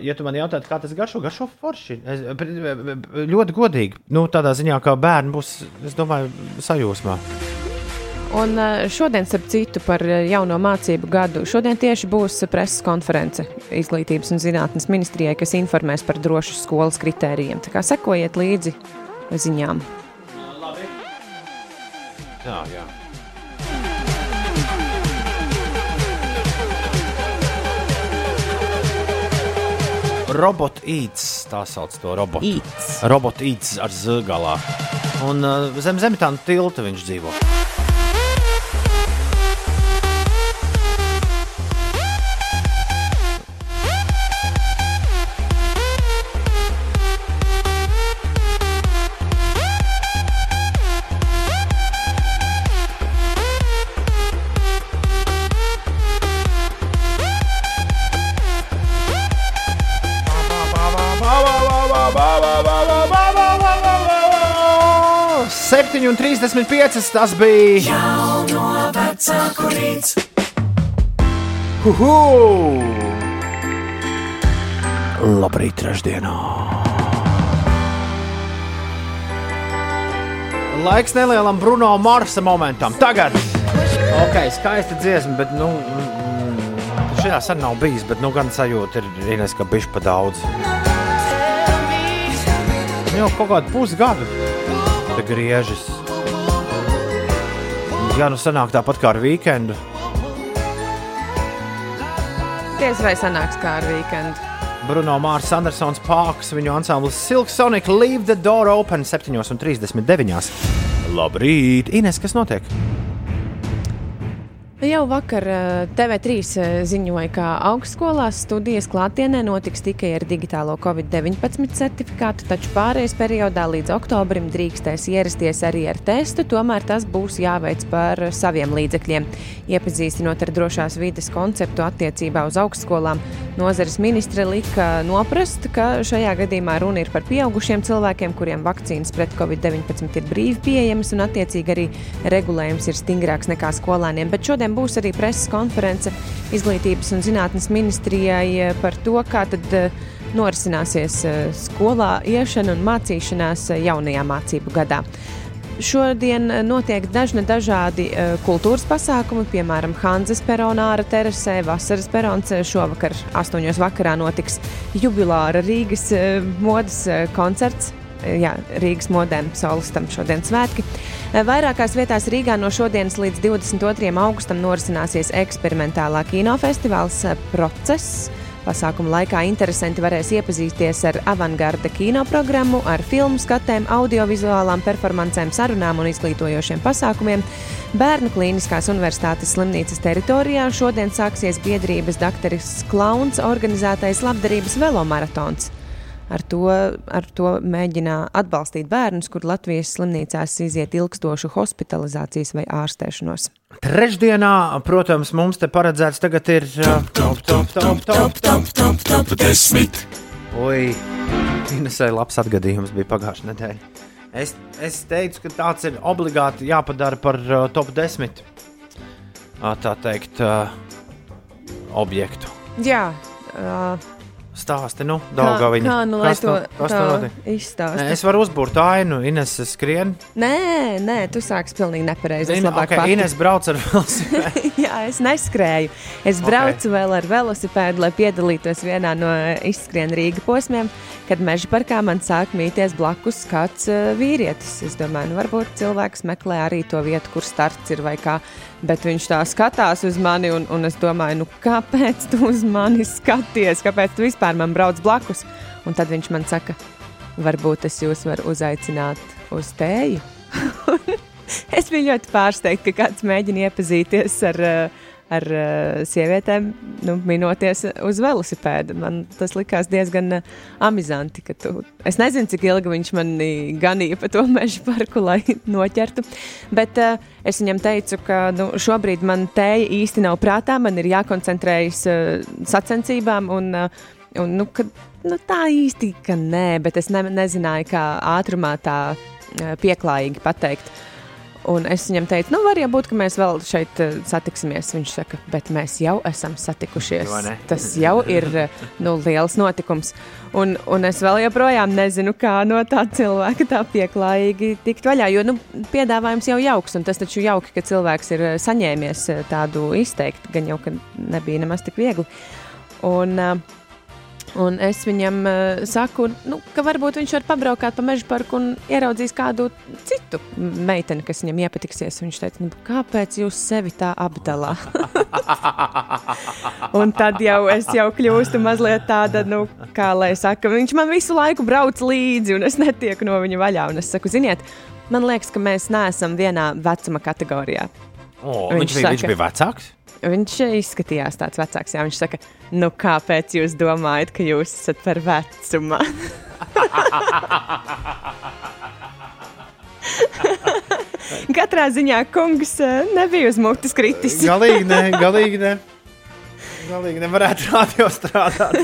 A: Ja tu man jautā, kā tas garšo, garšo forši. Es, ļoti godīgi. Nu, tādā ziņā, ka bērni būs, es domāju, sajūsmā.
B: Un eh, šodien, starp citu, par eh, jauno mācību gadu, šodien tieši būs preses konference Izglītības un zinātnes ministrijai, kas informēs par drošu skolas kritērijiem. Tā kā sekojiet līdzi ziņām.
A: Jā, jā. Robot eats, tā sauc to robotu.
B: Eats.
A: Robot eats ar zāgalā. Un uh, zem zemetāna tilta viņš dzīvo. Septiņi un trīsdesmit piecas tas bija.
C: Jauno vecāku rīts.
A: Uhu! Labrīt, trešdienā! Laiks nelielam Bruno Marsa momentam. Tagad! Ok, skaista dziesma, bet nu. mm, Šajā sen nav bijis, bet nu gan sajūta ir Ines, ka bišķi pa daudz. Jau kaut kādu pusgadu te griežas. Jā, nu sanāk tāpat kā ar weekendu.
B: Diez vai sanāks kā ar weekendu.
A: Bruno Mārs, Andersons, Pārks, viņu ansamblis Silk Sonic, Leave the Door Open 7,39. Labrīt, Ines, kas notiek?
B: Jau vakar eh, TV3 eh, ziņoja, ka augstskolās studijas klātienē notiks tikai ar digitālo Covid-19 certifikātu, taču pārējais periodā līdz oktobrim drīkstēs ierasties arī ar testu, tomēr tas būs jāveic par saviem līdzekļiem. Iepazīstinot ar drošās vides konceptu attiecībā uz augstskolām, nozares ministre lika noprast, ka šajā gadījumā runa ir par pieaugušiem cilvēkiem, kuriem vakcīnas pret Covid-19 ir brīvi pieejamas un attiecīgi arī regulējums ir stingrāks nekā skolēniem. Bet šodien būs arī preses konference Izglītības un zinātnes ministrijai eh, par to, kā tad eh, norisināsies eh, skolā iešana un mācīšanās jaunajā mācību gadā. Šodien notiek dažni dažādi kultūras pasākumi, piemēram, Hanzas peronāra terasē, vasaras perons. Šovakar, 8. vakarā, notiks jubilāra Rīgas modes koncerts. Eh, Jā, Rīgas modēm solistam šodien svētki. Eh, Vairākās vietās Rīgā no šodienas līdz 22. augustam norisināsies eksperimentālā kinofestivāls eh, Process. Pasākuma laikā interesanti varēs iepazīties ar avangarda kino programmu, ar filmu skatēm, audiovizuālām performancēm, sarunām un izglītojošiem pasākumiem. Bērnu Kliniskās Universitātes slimnīcas teritorijā šodien sāksies biedrības doktoris Klauns organizētais labdarības velomaratons. Ar to, ar to mēģina atbalstīt bērnus, kur Latvijas slimnīcās iziet ilgstošu hospitalizācijas vai ārstēšanos.
A: Trešdienā, protams, mums te paredzēts tagad ir uh, top, top, top, top, top, top, top, desmit. Oi, Inesai labs atgadījums bija pagājušajā nedēļā. Es, es teicu, ka tāds ir obligāti jāpadara par uh, top 10. Uh, tā teikt, uh, objektu.
B: Jā, uh,
A: Stāsti, nu,
B: kā,
A: Daugaviņa.
B: kā nu lai
A: Kas
B: to
A: nu- kas
B: tā
A: nu notiek?
B: izstāsta?
A: Nē, Es varu uzbūrt ainu, Ines skrien.
B: Nē, nē, tu sāksi pilnīgi nepareizi. Es labāk
A: okay,
B: pati.
A: Ines brauc ar velosipēdu.
B: Jā, es neskrēju. Es braucu vēl ar velosipēdu, lai piedalītos vienā no izskrien Rīga posmiem, kad meža parkā man sāk mīties blakus kāds uh, vīrietis. Es domāju, nu, varbūt cilvēks meklē arī to vietu, kur starts ir vai kā. Bet viņš tā skatās uz mani, un, un es domāju, nu, kāpēc tu uz mani skaties? Kāpēc tu vispār man brauc blakus? Un tad viņš man saka, varbūt es jūs varu uzaicināt uz tēju. Es biju ļoti pārsteigta, ka kāds mēģina iepazīties ar, uh, ar uh, sievietēm, nu, minoties uz velosipēda. Man tas likās diezgan uh, amizanti. Tu, es nezinu, cik ilgi viņš man ganīja pa to meža parku, lai noķertu. Bet uh, es viņam teicu, ka nu, šobrīd man tēja īsti nav prātā, man ir jākoncentrējas uh, sacensībām. Un, uh, un, nu, ka, nu, tā īsti ka nē, bet es ne, nezināju, kā ātrumā tā uh, pieklājīgi pateikt. Un es viņam teicu, nu, var jau būt, ka mēs vēl šeit uh, satiksimies. Viņš saka, bet mēs jau esam satikušies. Tas jau ir uh, nu, liels notikums. Un, un es vēl joprojām nezinu, kā no tā cilvēka tā pieklājīgi tikt vaļā. Jo nu, piedāvājums jau jauks, un tas taču jauki, ka cilvēks ir saņēmies tādu izteikt, gan jau, ka nebija nemaz tik viegli. Un, uh, Un es viņam uh, saku, nu, ka varbūt viņš var pabraukāt pa meža parku un ieraudzīs kādu citu meiteni, kas viņam iepatiksies. Viņš teica, nu, kāpēc jūs sevi tā apdalā? un tad jau es jau kļūstu mazliet tāda, nu, kā lai saka, viņš man visu laiku brauc līdzi un es netieku no viņa vaļā. Un es saku, ziniet, man liekas, ka mēs neesam vienā vecuma kategorijā.
A: O,
B: Viņš
A: viņš, viņš, bija, viņš
B: saka-
A: bija vecāks.
B: Viņš izskatījās tāds vecāks, jā. Viņš saka, nu kāpēc jūs domājat, ka jūs esat par vecumu? Katrā ziņā kungs eh, nebija uz mutes kritis.
A: Galīgi ne, galīgi ne. Galīgi nevarētu radio strādāt.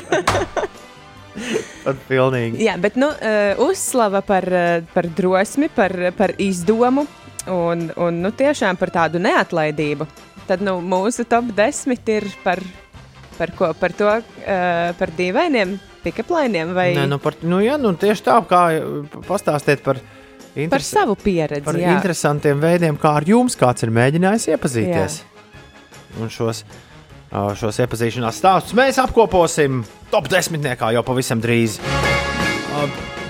A: Tad pilnīgi.
B: Jā, bet nu, uh, uzslava par, par drosmi, par, par izdomu un, un nu, tiešām par tādu neatlaidību. Tad nu, mūsu top 10 ir par, par, ko, par to, uh, par dīvainiem pikaplainiem vai
A: Nē, nu, par, nu, jā, nu, tieši tā, kā pastāstiet par,
B: par
A: interes-
B: savu pieredzi.
A: par
B: jā.
A: interesantiem veidiem, kā ar jums kāds ir mēģinājis iepazīties. Un šos, ā, šos iepazīšanās stāstus mēs apkoposim top desmitniekā jau pavisam drīz.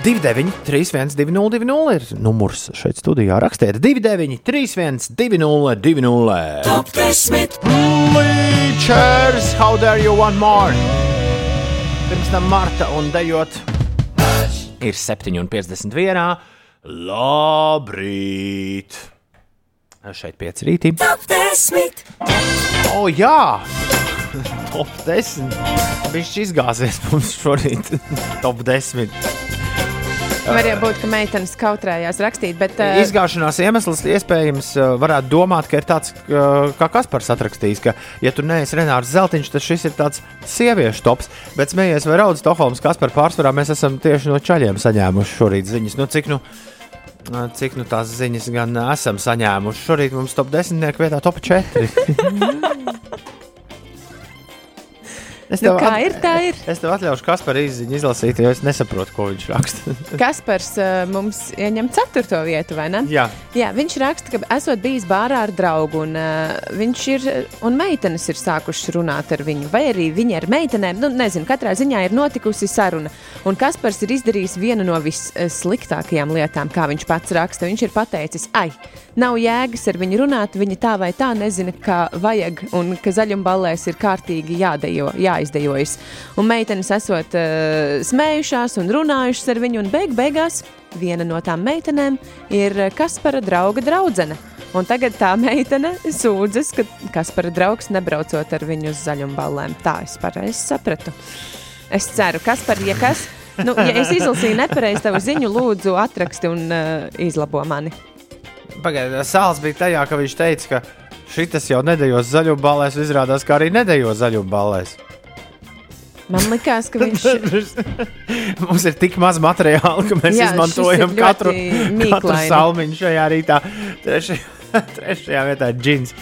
A: Ā, 29, 31, 202, ir numurs šeit studijā. Rakstiet, 29, 31, 202.
C: Top 10.
A: Bleachers, how dare you want more? Pirms tam Marta un Dejot ir 7,51. Labrīt! Šeit 5 rītī.
C: Top 10.
A: O, jā! Top 10. Viņš izgāzies mums šorīt. Top 10.
B: Var jau būt, ka meitenes kautrējās rakstīt, bet uh,
A: Izgāšanās iemesls iespējams uh, varētu domāt, ka ir tāds, uh, kā Kaspars atrakstījis, ka, ja tu neesi Renārs Zeltiņš, tad šis ir tāds sieviešu tops. Bet smējies vai raudz Stokholmas Kaspar pārsvarā, mēs esam tieši no čaļiem saņēmuši šorīt ziņas. Nu, cik nu, cik nu tās ziņas gan esam saņēmuši? Šorīt mums top 10 vietā top 4. Es
B: nu,
A: tev
B: kā
A: at-
B: ir, tā ir.
A: Es tev atļaušu Kaspara izziņu izlasīt, jo es nesaprotu, ko viņš raksta.
B: Kaspars uh, mums ieņem ceturto vietu, vai ne?
A: Jā,
B: Jā, viņš raksta, ka esot bijis bārā ar draugu, un, uh, viņš ir, un meitenes ir sākušas runāt ar viņu, vai arī viņa ar meitenēm. Nu, nezinu, katrā ziņā ir notikusi saruna. Un Kaspars ir izdarījis vienu no vissliktākajām lietām, kā viņš pats raksta. Viņš ir pateicis, ai, nav jēgas ar viņu runāt, viņa tā vai tā nezina, kā vajag, un ka zaļumballēs ir kārtīgi jādejo, jāizdejojas. Un meitenes esot uh, smējušās un runājušas ar viņu, un beig beigās viena no tām meitenēm ir Kaspara drauga draudzene. Un tagad tā meitene sūdzas, ka Kaspara draugs nebraucot ar viņu uz zaļumballēm. Tā es pareizi sapratu. Es ceru, Kaspar, ja kas. Nu, ja es izlasīju nepareizi tavu ziņu, lūdzu, atraksti un uh, izlabo mani.
A: pagaidiet, sāls bija tajā, ka viņš teica, ka šis jau nedējos zaļuma balēs, izrādās, ka arī nedējos zaļuma balēs.
B: Man liekas, ka viņš
A: Mums ir tik maz materiāla, ka mēs
B: Jā,
A: izmantojam katru, katru salmiņu šajā rītā. Trešajā, trešajā vietā ir džins.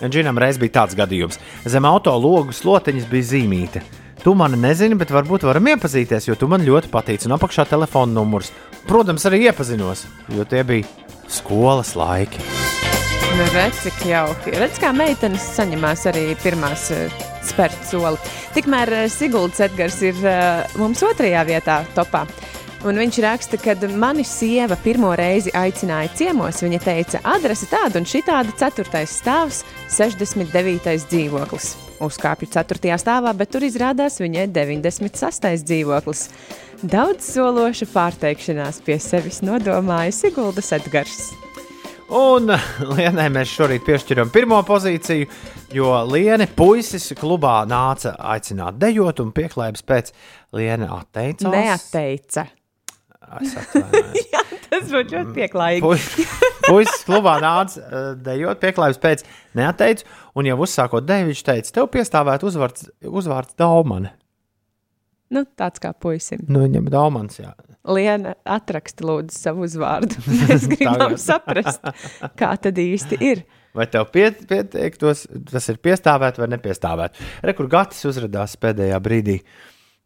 A: Džinam reiz bija tāds gadījums. Zem auto logu slotiņas bija zīmīta. Tu mani nezini, bet varbūt varam iepazīties, jo tu man ļoti patīc. Un apakšā telefona numurs. Protams, arī iepazinos, jo tie bija skolas laiki.
B: Nu, redz, cik jauki. Redz, kā meitenes saņemās arī pirmās uh, spērt soli. Tikmēr uh, Siguldas Edgars ir uh, mums otrajā vietā topā. Un viņš raksta, ka mani sieva pirmo reizi aicināja ciemos. Viņa teica, adrese tāda un šī tāda, 4. stāvs, 69. dzīvoklis. Uzkāpju 4. stāvā, bet tur izrādās viņai 96. dzīvoklis. Daudz sološa pārteikšanās pie sevis nodomāja Siguldas Edgars.
A: Un Lienai mēs šorīt piešķiram pirmo pozīciju, jo Liene puisis klubā nāca aicināt dejot, un pieklājības pēc Liene atteicās.
B: Neatteica.
A: Es atvainojos.
B: Tas būtu ļoti pieklājīgi.
A: Pu- Puisis klubā nāca uh, dejot, pieklājības pēc neatteicu, un jau uzsākot deju, viņš teica, tev piestāvēt uzvārds, uzvārds Daumane.
B: Nu, tāds kā puisim.
A: Nu, viņam ir Daumans, jā.
B: Liena atraksta lūdzu savu uzvārdu. Mēs gribam saprast, kā tad īsti ir.
A: Vai tev pie, pieteiktos, tas ir piestāvēt vai nepiestāvēt? Rekur Gatis uzrādījās pēdējā brīdī.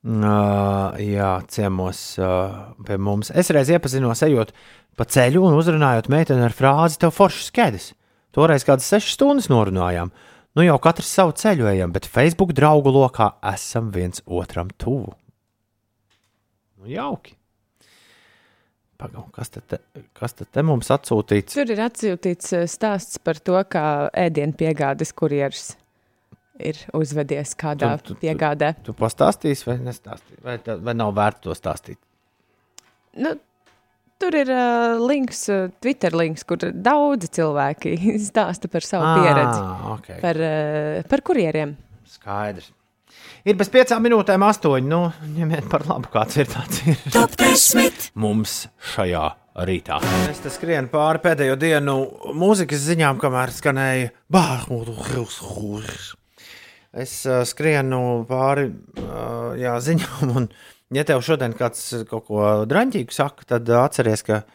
A: Uh, jā, ciemos uh, pie mums. Es reiz iepazinos, ejot pa ceļu un uzrunājot meiteni ar frāzi: Tev foršs skedis. Toreiz kādas sešas stundas norunājām. Nu jau katrs savu ceļu ejam, bet Facebook draugu lokā esam viens otram tuvu. Nu, jauki. Pagaidām, kas, tad te, kas tad te mums atsūtīts?
B: Tur ir atsūtīts eh, stāsts par to, kā ēdienu piegādes kurjeris ir uzvedies kādā
A: Tu- tu- tu-
B: piegādē.
A: Tu pastāstīsi, vai nestāstīsi? Vai, tā- vai nav vērts to stāstīt?
B: Nu, tur ir uh, links, uh, Twitter links, kur daudzi cilvēki stāsta par savu pieredzi,
A: Ah, okay.
B: par, uh, par kurjeriem.
A: Skaidrs. Ir bez piecām minūtēm, astoņi. Nu, ņemiet par labu, kāds ir tāds ir
D: Top 10.
A: mums šajā rītā. Es te skrienu pāri pēdējo dienu mūzikas ziņām, kamēr skanēja bārmuļs. Es uh, skrienu pāri uh, jā, ziņām, un, ja tev šodien kāds kaut ko draņķīgu saka, tad atceries, ka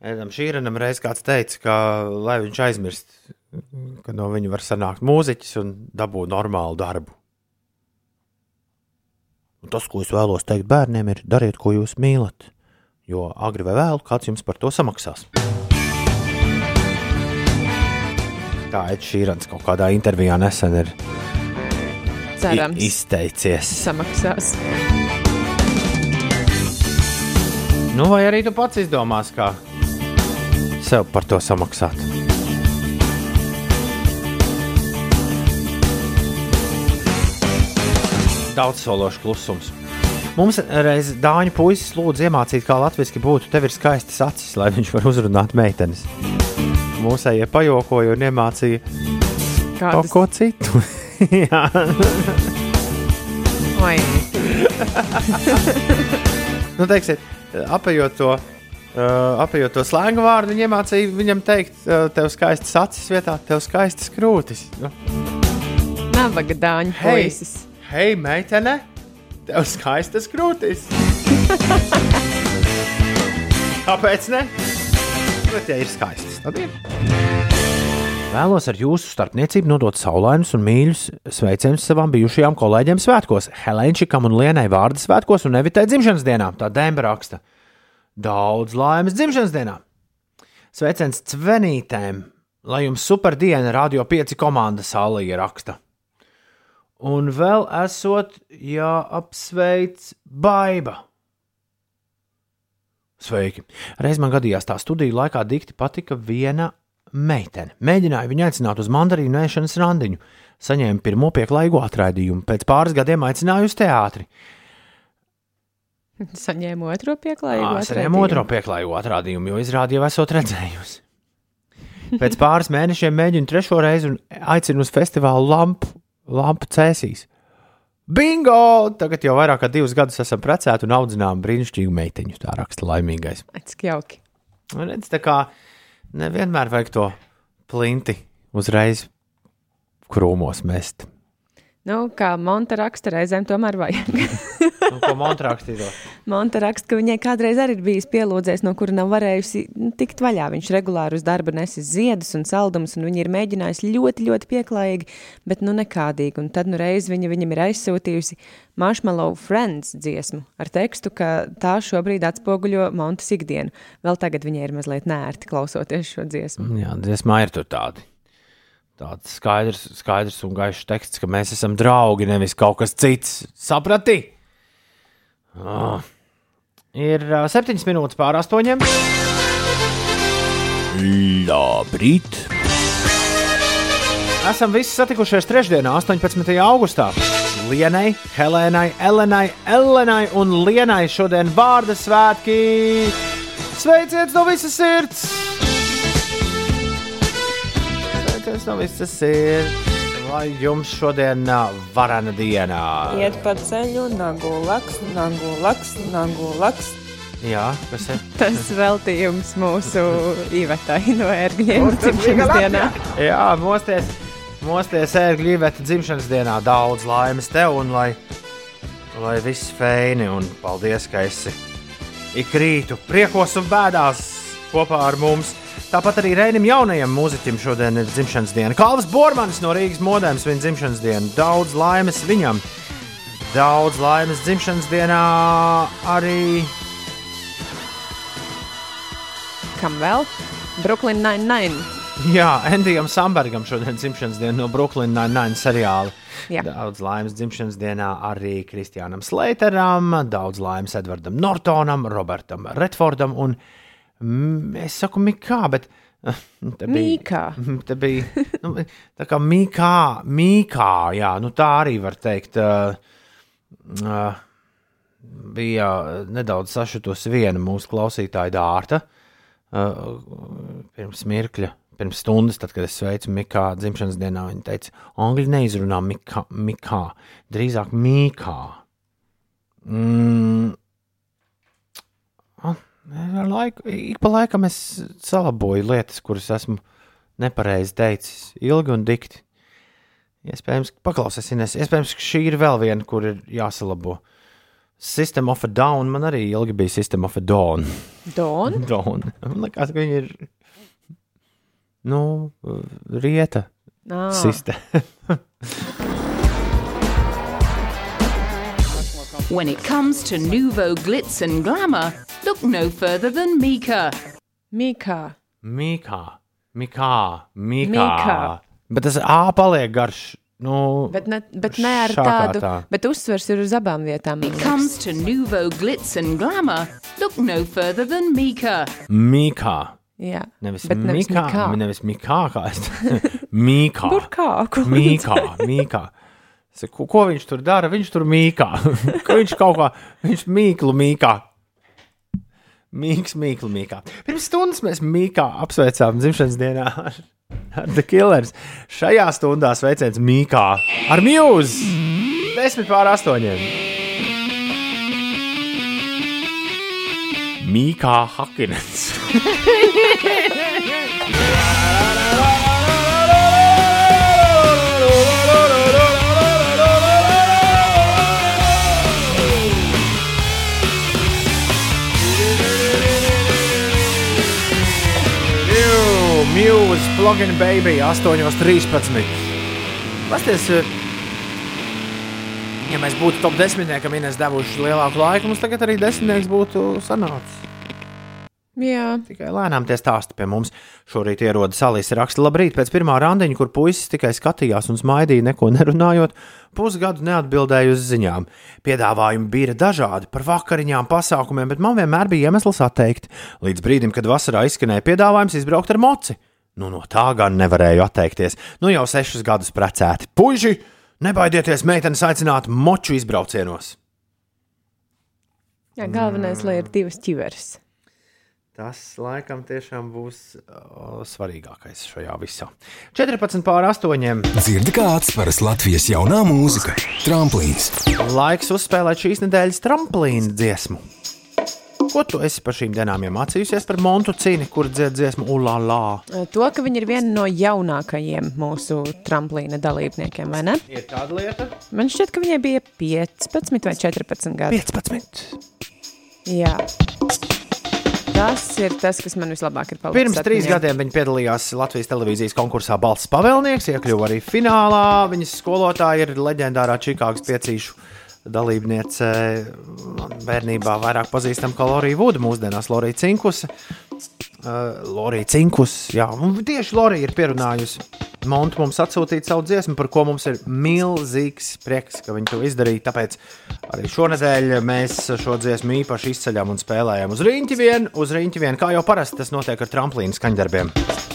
A: Edam Šīrenam reiz kāds teica, ka lai viņš aizmirst, ka no viņa var sanākt mūziķis un dabūt normālu darbu. Un tas, ko es vēlos teikt bērniem, ir dariet, ko jūs mīlat. Jo agri vai vēlu kāds jums par to samaksās. Tā Ed Šīrans kaut kādā intervijā nesen ir
B: Cerams,
A: izteicies.
B: samaksās.
A: Nu, vai arī tu pats izdomās, kā sev par to samaksāt? Daudz sološu klusums. Mums reiz Dāņu puisis lūdza iemācīt, kā latviešu būtu. Tev ir skaistas acis, lai viņš var uzrunāt meitenes. Mūsējie pajokoja un iemācīja kaut
B: Kādas
A: ko citu. Jā,
B: Oi,
A: nu, teiksim, apējot to. Uh, apējot to slēgu vārdu, viņa iemācīja viņam teikt, uh, tev skaistas acis vietā, tev skaistas krūtis. Nu,
B: nabaga dāņu puisis.
A: Hei, meitene, tev skaistas krūtis. Kāpēc ne? Bet, ja ir skaistas, tad ir. Vēlos ar jūsu starpniecību nodot saulainus un mīļus sveicienus savām bijušajām kolēģiem svētkos, Helēnčikam un Lienai vārdu svētkos un Evitē dzimšanas dienā. Tā dēmba raksta. Daudz laimes dzimšanas dienā! Sveiciens Cvenītēm, lai jums super diena, Radio 5 komanda Sālija raksta. Un vēl esot jāapsveic Baiba. Sveiki! Reiz man gadījās tā studiju laikā dikti patika viena meitene. Mēģināju viņu aicināt uz mandarīnu ēšanas randiņu. Saņēmu pirmo pieklājīgu atraidījumu, pēc pāris gadiem aicināju uz teātri.
B: Saņēmu otro pieklājīgu.
A: Es saņēmu otro pieklājīgu atrādījumu, jo izrādīju, esot redzējusi. Pēc pāris mēnešiem mēģinu trešo reizi un aicinu uz festivālu lampu, lampu cēsīs. Bingo! Tagad jau vairāk kā divus gadus esam precēti un audzinām brīnišķīgu meiteņu. Tā raksta laimīgais.
B: Cik jauki.
A: Un redz, tā kā nevienmēr vajag to plinti uzreiz krūmos mest.
B: Nu, kā Monta raksta, reizēm tomēr vajag.
A: Nu, ko montrakstīto?
B: Monta raksta, ka viņai kādreiz arī ir bijis pielūdzējis, no kura nav varējusi tikt vaļā. Viņš regulāri uz darba nesis ziedus un saldumus, un viņi ir mēģinājusi ļoti, ļoti pieklājīgi, bet nu nekādīgi. Un tad nu reiz viņa viņam ir aizsūtījusi Marshmallow Friends dziesmu ar tekstu, ka tā šobrīd atspoguļo Montas ikdienu. Vēl tagad viņai ir mazliet nērti klausoties šo dziesmu.
A: Jā, dziesmā ir tur tādi. Tāds skaidrs, skaidrs un gaišs teksts, ka mēs esam draugi, nevis kaut kas cits. Saprati? Oh. Ir uh, septiņas minūtes pār astoņiem. Labrīt! Esam visi satikušies trešdienā, 18. augustā. Lienai, Helēnai, Elenai, Elenai un Lienai šodien vārda svētki. Sveiciens no visas sirds! Sveiciens no visas sirds. Lai jums šodien ā, varana dienā.
G: Iet pa ceļu, nagu laks, nagu laks, nagu laks.
A: Jā, kas ir?
B: Tas veltījums mūsu īvetai no ērgļiem dzimšanas dienā.
A: Jā, mosties, mosties ērgļu īveta dzimšanas dienā. Daudz laimes tev un lai, lai viss feini un paldies, ka esi ik rītu priekos un bēdās kopā ar mums. Tāpat arī Reinim jaunajam mūziķim šodien ir dzimšanas diena. Kalvs Bormans no Rīgas modēm svin dzimšanas dienu. Daudz laimes viņam. Daudz laimes dzimšanas dienā arī
B: Kam vēl? Brooklyn Nine-Nine.
A: Jā, Endijam Sambergam šodien dzimšanas diena no Brooklyn Nine-Nine seriāla.
B: Jā.
A: Daudz laimes dzimšanas dienā arī Kristiānam Sleiteram, daudz laimes Edvardam Nortonam, Robertam Redfordam un mm, es saku Mikā, bet eh, te bija,
B: Mīkā.
A: te bija nu, tā kā Mikā, Mikā, jā, nu tā arī var teikt. Uh, uh, bija nedaudz sašutusi viena mūsu klausītāja dārta uh, pirms mirkļa, pirms stundas, tad, kad es sveicu Mikā dzimšanas dienā. Viņa teica, angļu neizrunā Mikā, Mikā drīzāk Mīkā. Mm. Ar Laiku, ik pa laikam es salaboju lietas, kuras esmu nepareizi teicis, ilgi un dikti. Iespējams, paklausīsimies, iespējams, ka šī ir vēl viena, kur ir jāsalabo. System of a Down man arī ilgi bija System of a Dawn.
B: Don?
A: Dawn. Man liekas, ka viņi ir. Nu, rieta
B: Ah,
A: sistēma.
H: When it comes to nouveau glitz and glamour, look no further than Mika.
B: Mīkā.
A: Mikā, Mikā, Mikā.
B: Mikā.
A: Bet tas A paliek garš. Nu,
B: Bet ne, bet ne ar
A: šā
B: tādu.
A: kārtā.
B: Bet uzsvers ir uz abām vietām. man liekas.
H: Comes to nouveau glitz and glamour, look no further than Mika.
A: Mikā.
B: Jā,
A: Nevis
B: bet nevis
A: Mikā.
B: Mikā.
A: Nevis Mikā, kā es Mikā.
B: Burkāku.
A: Mīkā, mīkā. Saku, Ko viņš tur dara? Viņš tur mīkā. Viņš kaut kā, viņš mīklu mīkā. Mīks, mīklu mīkā. Pirms stundas mēs mīkā apsveicām dzimšanas dienā ar, ar The Killers. Šajā stundā sveiciens mīkā ar mūzu. Desmit pār astoņiem. Mīkā Hakinens. Muse, Plugin Baby, 8.13. Pasties, eh, ja mēs būtu top desmitniekam, Ines devuši lielāku laiku, mums tagad arī desmitnieks būtu sanācis.
B: Jā,
A: Tikai lēnām tie stāsta pie mums. Šorīt ierodas Alisa raksta, labrīt, pēc pirmā randiņa, kur puisis tikai skatījās un smaidīja, neko nerunājot, pusgadu neatbildēja uz ziņām. Piedāvājumi bija dažādi par vakariņām, pasākumiem, bet man vienmēr bija iemesls atteikt. Līdz brīdim, kad vasarā izskanēja piedāvājums izbraukt ar moci. Nu, no tā gan nevarēju atteikties. Nu, jau sešus gadus precēti. Puiši, nebaidieties meitenes aicināt moču izbraucienos!
B: jā galvenais, lai ir divas ķiveres.
A: Tas laikam tiešām būs o, svarīgākais šajā visā. 14 pār 8.
I: Dzirdi, kā atspērs Latvijas jaunā mūzika - tramplīns.
A: Laiks uzspēlēt šīs nedēļas tramplīna dziesmu. Ko tu esi par šīm dienām iemācījusies par Montu Cīni, kur dzied dziesmu Ulala?
B: To, ka viņi ir viena no jaunākajiem mūsu tramplīna dalībniekiem, vai ne?
A: Ir tāda lieta.
B: Man šķiet, ka viņai bija 15 vai 14 gadi.
A: 15.
B: Jā. Tas ir tas, kas man vislabāk ir palicis.
A: Pirms trīs
B: atmiņā.
A: gadiem viņa piedalījās Latvijas televīzijas konkursā Balsts pavēlnieks, iekļuva arī finālā. Viņas skolotāja ir leģendārā Čikāgas piecīšu dalībniece. Bērnībā vairāk pazīstama kā Lorija Vuda, mūsdienās Lorija Cinkus. Uh, Lorija Cinkus, jā, tieši Lorija ir pierunājusi Montu mums atsūtīt savu dziesmu, par ko mums ir milzīgs prieks, ka viņi to izdarīja. Tāpēc arī šonadēļ mēs šo dziesmu īpaši izceļam un spēlējam uz rīņķi vien, uz rīņķi vien, kā jau parasti tas notiek ar tramplīnu skaņdarbiem.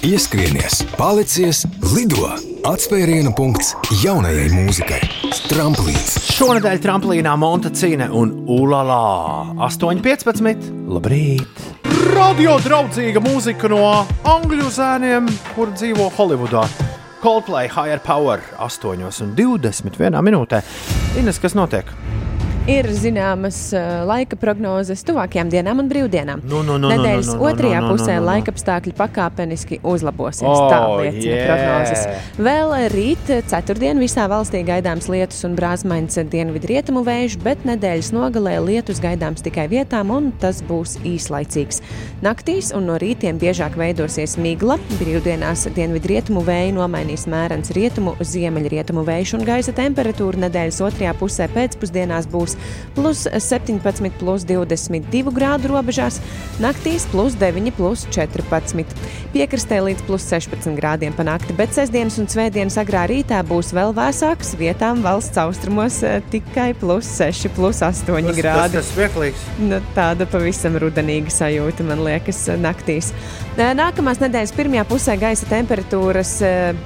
I: Ieskrienies, palicies, lido! Atspērienu punkts jaunajai mūzikai - tramplīns.
A: Šonadēļ tramplīnā Monta Cīne un Ulala 8,15. Labrīt! Radio draudzīga mūzika no angļu zēniem, kur dzīvo Holivudā. Coldplay Higher Power 8,21 minūtē. Ines, kas notiek?
B: Ir zināmas uh, laika prognozes tuvākajām dienām un brīvdienām.
A: Nu, nu, nu,
B: Nedēļas
A: nu, nu, nu,
B: otrajā
A: nu, nu,
B: pusē
A: nu, nu.
B: laika apstākļi pakāpeniski uzlabosies.
A: Oh,
B: tā liecina
A: yeah.
B: prognozes. Vēl rīt, ceturtdien, visā valstī gaidāms lietus un brāzmains dienvidu rietumu vējš, bet nedēļas nogalē lietus gaidāms tikai vietām, un tas būs īslaicīgs. Naktīs un no rītiem biežāk veidosies migla. Brīvdienās dienvidu rietumu vēju nomainīs mērens rietumu, ziemeļrietumu vējš un gaisa temperatūra nedēļas otrajā pusē pēcpusdienās būs plus 17, plus 22 grādu robežās, naktīs plus 9, plus 14. Piekrastē līdz plus 16 grādiem pa nakti, bet sestdienas un svētdienas agrā rītā būs vēl vēsāks, vietām valsts austrumos eh, tikai plus 6, plus 8 grādi.
A: Tas ir smieklīgs.
B: Nu, tāda pavisam rudenīga sajūta, man liekas, naktīs. Eh, Nākamās nedēļas pirmajā pusē gaisa temperatūras eh,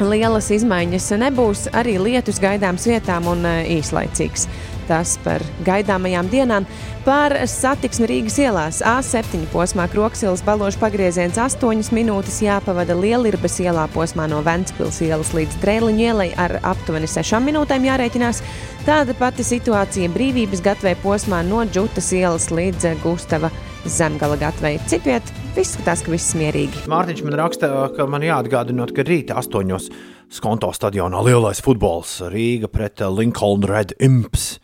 B: lielas izmaiņas nebūs. Arī lietus gaidāms vietām un eh, īslaicīgs. Tas par gaidāmajām dienām. Par satiksmi Rīgas ielās A7 posmā Kroksilas baložu pagrieziens 8 minūtes jāpavada Lielirbas ielā posmā no Ventspils ielas līdz Drēliņu ielai ar aptuveni 6 minūtēm jārēķinās. Tāda pati situācija brīvības gatvē posmā no Džutas ielas līdz Gustava Zemgala gatvei. Citviet, izskatās, ka viss mierīgi.
A: Mārtiņš man raksta, ka man jāatgādina, ka rīta astoņos skonto stadionā lielais futbols Rīga pret Lincoln Red Imps.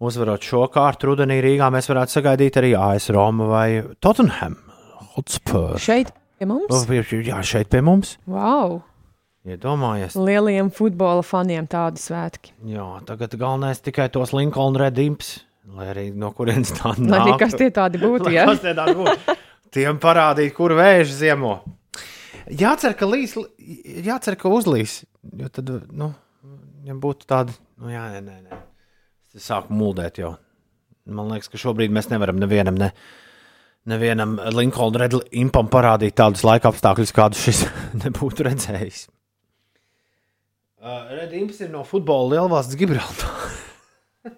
A: Uzvarot šo kārtu rudenī Rīgā, mēs varētu sagaidīt arī AS Roma vai Tottenham Hotspur.
B: Šeit pie mums?
A: Jā, šeit pie mums.
B: Wow!
A: Iedomājies.
B: Lieliem futbola faniem tādi svētki.
A: Jā, tagad galvenais tikai tos Lincoln Red Imps, lai arī no kurienes tā nāk.
B: Lai kas tie tādi būtu, ja?
A: Kas tie tādi būtu? Tiem parādīt, kur vēži ziemo. Jācer, ka līs, jācer, ka uzlīs. Jo tad, nu, ja būtu tāda, nu, jā, nē, nē, nē. Sāku muldēt jau. Man liekas, ka šobrīd mēs nevaram nevienam, ne, nevienam Linkoln Red Impam parādīt tādus laika apstākļus, kādus šis nebūtu redzējis. Uh, Red Imps ir no futbola lielvalsts Gibraltāra.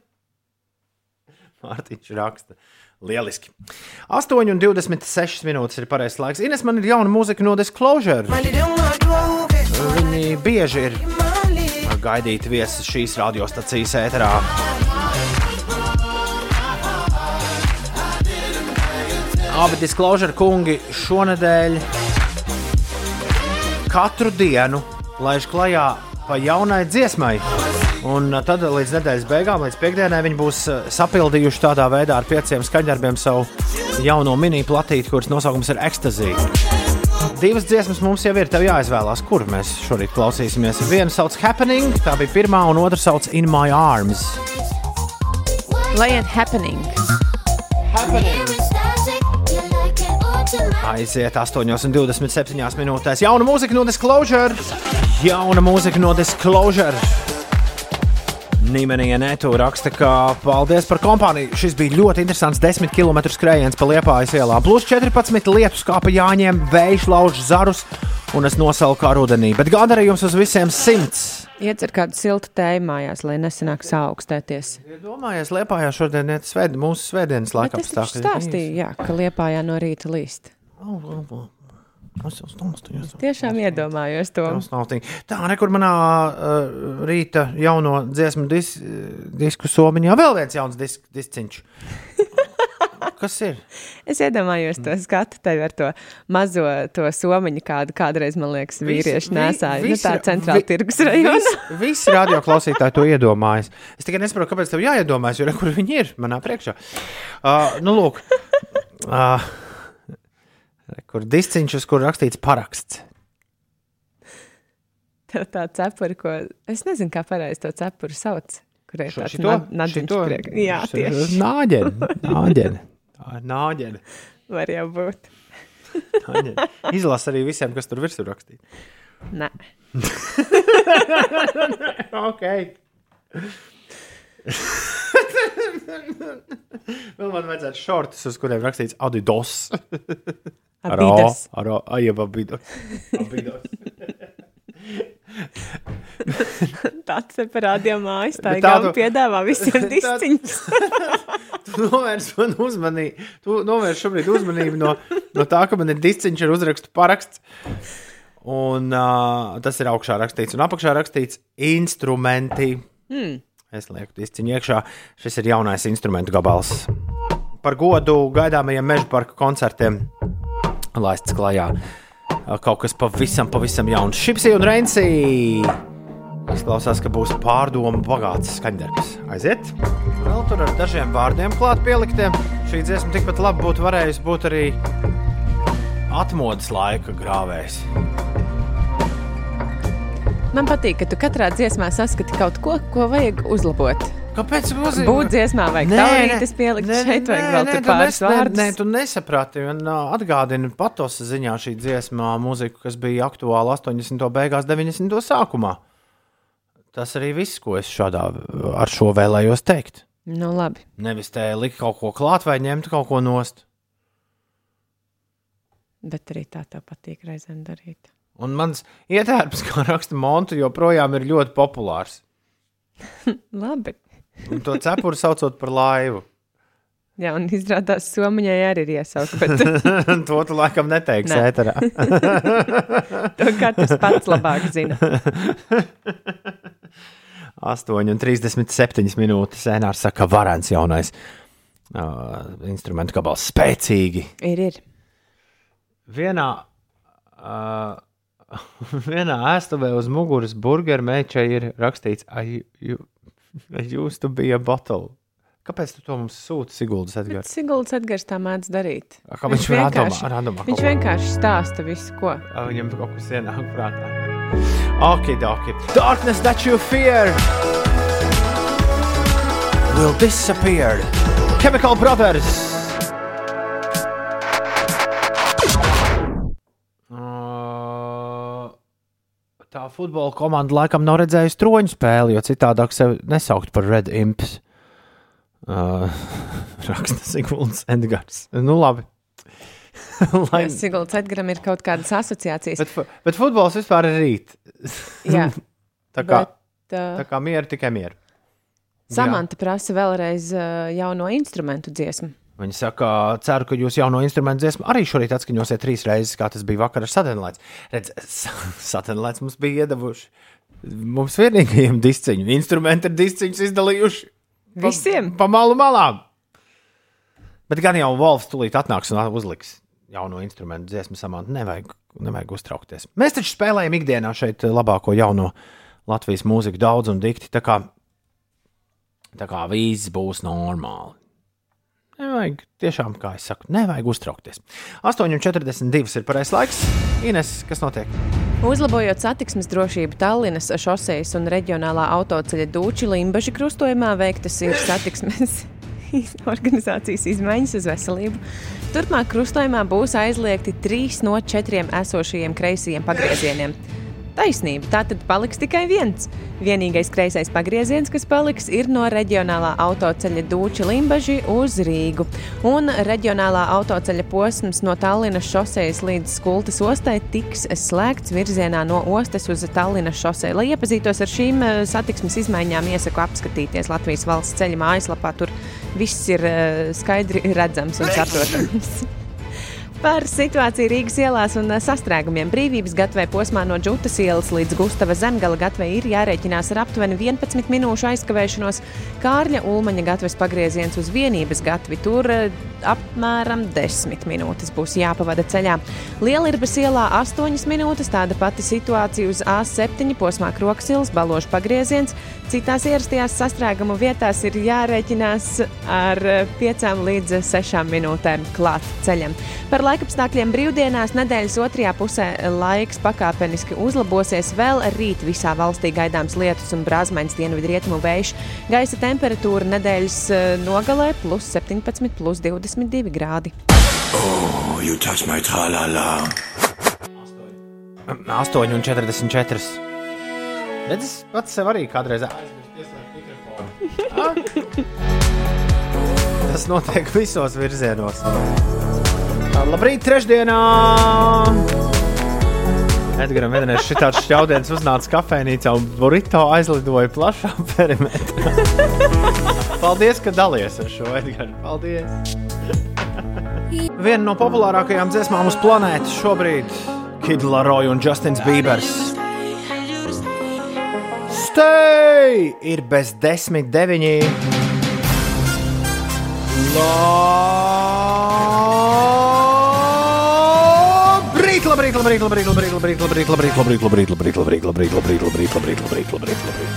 A: Mārtiņš raksta. Lieliski. 8,26 minūtes ir pareizais laiks. Ines, man ir jauna mūzika no Disclosure. Viņi bieži ir gaidīti viesi šīs radiostacijas ēterā. Abi Disclosure kungi šonadēļ katru dienu laiž klajā pa jaunai dziesmai. Un uh, tad līdz nedēļas beigām, līdz piekdienai, viņi būs uh, sapildījuši tādā veidā ar pieciem skaņdarbiem savu jauno mini platīti, kuras nosaukums ir Ecstasy. Divas dziesmas mums jau ir, tev jāizvēlās, kur mēs šorīt klausīsimies. Viena sauc Happening, tā bija pirmā, un otra sauc In My Arms.
B: Lai iet happening.
A: Aiziet 8,27 minūtēs. Jauna mūzika no Disclosure. Jauna mūzika no Disclosure. Nīmenija Netu raksta, ka paldies par kompāniju. Šis bija ļoti interesants 10 km skrējiens pa Liepājas ielā. Plus 14 lietus kā pa jāņem, vējš lauž zarus un es nosalu kā rudenī. Bet gandarījums uz visiem simts.
B: Iecer kādu siltu tēju mājās, lai nesanāk saaugstēties.
A: Domājies, Liepājā šodien ir svēd, mūsu svētdienas laika
B: Bet es
A: apstākļi.
B: stāstīju, jā, ka liepājā no rīta līst.
A: Es jau stāstīju. es
B: Tiešām iedomājos to.
A: Tā, nekur manā uh, rīta jauno dziesmu dis, disku somiņā vēl viens jauns disk, disciņš. Kas ir?
B: Es iedomājos to skatu tevi ar to mazo to somiņu, kādu kādreiz, man liekas, vīrieši nesāja. Nu, tā centrāla
A: vi-
B: tirgus rajona.
A: Visi, visi radioklausītāji to iedomājas. Es tikai nesaprotu, kāpēc tev jāiedomājas, jo re, kur viņi ir manā priekšā. Uh, nu, lūk, uh, kur disciņš, uz kur rakstīts paraksts.
B: Tev tā cepura, ko es nezinu, kā pareizi to cepuru sauc. Kur ir
A: Šo-
B: tāds
A: Šito?
B: priekš. Jā, tieši.
A: Nāģene. Nāģene. Tā ir nāģene.
B: Var jau būt.
A: Izlasa arī visiem, kas tur virsū rakstīts.
B: Nē.
A: ok. Vēl man vajadzētu šortus, uz kuriem rakstīts Adidas. Ar O,
B: Adidas.
A: Ar O, ai, jeb Abidos. Abidos.
B: Tāds te parādīja mājas, tā ir gala piedāvā visiem disciņus.
A: Tu novērs man uzmanību. Tu novērs šobrīd uzmanību no, no tā, ka man ir disciņš ar uzrakstu paraksts. Un uh, tas ir augšā rakstīts, un apakšā rakstīts instrumenti.
B: Hmm.
A: Es lieku izciņu iekšā. Šis ir jaunais instrumentu gabals. Par godu gaidāmajiem meža parka koncertiem laists klajā. Kaut kas pavisam, pavisam jauns. Šipsī un Reinsī. Izklausās, ka būs pārdomu bagāts skaņdarbs. Aiziet! Vēl tur ar dažiem vārdiem klāt pieliktiem. Šī dziesma tikpat labi būtu varējusi būt arī atmodas laika grāvējs.
B: Man patīk, ka tu katrā dziesmā saskati kaut ko, ko vajag uzlabot.
A: Kāpēc uzzīmēt?
B: Būt dziesmā vajag taurītes pielikt, šeit vajag vēl tur pāris
A: nes-
B: vārdus.
A: Nē, tu nesaprati. Man ā, atgādina patosa ziņā šī dziesma mūziku, kas bija aktuāla 80. beigās, 90. sākumā. Tas arī viss, ko es šādā ar šo vēlējos teikt.
B: Nu, labi.
A: Nevis te likt kaut ko klāt vai ņemt kaut ko nost.
B: Bet arī tā tev patīk reizēm darīt.
A: Un mans ietērps, kā raksta Montu, joprojām ir ļoti populārs.
B: Labi.
A: Un to cepuru saucot par laivu.
B: Jā, un izrādās, Somijai arī ir iesaukt. Bet
A: to tu laikam neteiksi
B: Nē.
A: ēterā.
B: to katrs pats labāk zina.
A: 8,37 minūtes. Sēnārs saka, varants jaunais uh, instrumentu gabals. Spēcīgi.
B: Ir, ir.
A: Vienā, uh, vienā ēstuvē uz muguras burgeru mečai ir rakstīts, I, you, I used to be a bottle. Kāpēc tu to mums sūti, Siguldas Edgars?
B: Siguldas Edgars tā mēdz darīt.
A: Kā viņš
B: viņš
A: kaut ko-
B: vienkārši stāsta visu, ko.
A: Ā, Viņam kaut kas ienāk prātā. Ok, ok. Darkness that you fear will disappear. Chemical Brothers. Tā futbola komanda laikam nav redzējusi troņu spēli, jo citādāk sevi nesaukt par Red Imps. Uh, raksta Siguldas Edgars. Nu, labi. Lai...
B: Siguldas Edgaram ir kaut kādas asociācijas.
A: Bet, bet futbols vispār ir rīt.
B: Jā.
A: tā kā,
B: Bet, uh,
A: tā kā mieru, tikai mieru.
B: Samanta prasa vēlreiz uh, jauno instrumentu dziesmu.
A: Viņa saka, ceru, ka jūs jauno instrumentu dziesmu arī šorīt atskaņosiet trīs reizes, kā tas bija vakar ar Satenlaids. Redz, Satenlaids mums bija iedavuši. Mums vienīgajiem disciņu. Instrumenti ir disciņus izdalījuši. Pa-
B: Visiem?
A: Pa malu malām. Bet gan jau Volfs tūlīt atnāks un uzliks jauno instrumentu dziesmu samantu. Nevajag, nevajag uztraukties. Mēs taču spēlējam ikdienā šeit labāko jauno Latvijas mūziku daudz un dikti. Tā kā, tā kā viss būs normāli. Nevajag, tiešām, kā es saku, nevajag uztraukties. 8,42 ir pareizais laiks. Ines, kas notiek?
B: Uzlabojot satiksmes drošību Tallinas šoseis un reģionālā autoceļa Dūči Limbaģa krustojumā, veiktas ir satiksmes organizācijas izmaiņas uz veselību. Turpmāk krustojumā būs aizliegti trīs no četriem esošajiem kreisajiem pagriezieniem. Taisnība, tā tad paliks tikai viens. Vienīgais kreisais pagrieziens, kas paliks, ir no reģionālā autoceļa Dūča Limbaģi uz Rīgu. Un reģionālā autoceļa posms no Tallinas šosejas līdz Skultas ostai tiks slēgts virzienā no ostas uz Tallinas šoseju. Lai iepazītos ar šīm eh, satiksmes izmaiņām, iesaku apskatīties Latvijas valsts ceļa mājaslapā. Tur viss ir eh, skaidri redzams un saprotams. Par situāciju Rīgas ielās un sastrēgumiem brīvības gatavē posmā no Džutas ielas līdz Gustava zemgala gatavē ir jārēķinās ar aptuveni 11 minūšu aizkavēšanos. Kārļa Ulmaņa gatavas pagrieziens uz vienības gatavi tur eh, apmēram 10 minūtes būs jāpavada ceļā. Lielirbas ielā 8 minūtes, tāda pati situācija uz A7 posmā Kroksils, Balošu pagrieziens. Citās ierastajās sastrēgumu vietās ir jārēķinās ar 5 līdz 6 minūtēm klāt ceļam. Par laikapstākļiem brīvdienās nedēļas otrajā pusē laiks pakāpeniski uzlabosies. Vēl rīt visā valstī gaidāms lietus un brāzmains dienvidu rietumu vējš. Gaisa temperatūra nedēļas eh, nogalē plus 17, plus 22 grādi.
J: Oh, you touch my tra-la-la.
A: 8,44. Bet es pats sev arī kādreiz aizmirsu. Tas notiek visos virzienos. Labrīt, trešdienā! Edgars vienreiz šī tāds šķaudens uznāca kafejnīcā un burrito aizlidoja plašā perimetrā. Paldies, ka dalies ar šo Edgars. Paldies! Viena no populārākajām dziesmām uz planētas šobrīd - Kid Laroi un Justins Bībers. Stay! Ir bez desmit deviņi. Labrīt, labrīt, labrīt, labrīt, labrīt, labrīt, labrīt, labrīt, labrīt, labrīt, labrīt, labrīt, labrīt, labrīt, labrīt, labrīt, labrīt, labrīt, labrīt.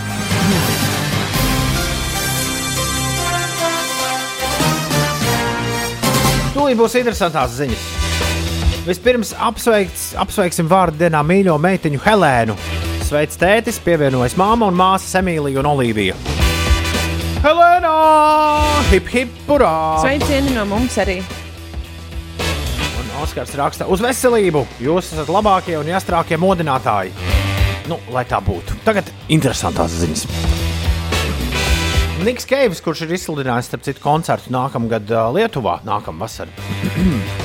A: Tūlīt būs interesantās ziņas. Vispirms apsveikts, apsveiksim vārdu dienā mīļo meitiņu Helēnu. Sveic tētis, pievienojas māma un māsas Emīlija un Olivija. Helēna! Hip, hip, purā!
B: Sveicieni no mums arī.
A: Un Oskars raksta uz veselību. Jūs esat labākie un jāstrākie modinātāji. Nu, lai tā būtu. Tagad interesantās ziņas. Niks Keivs, kurš ir izsludinājis starp citu koncertu nākamgad Lietuvā, nākamā vasarā.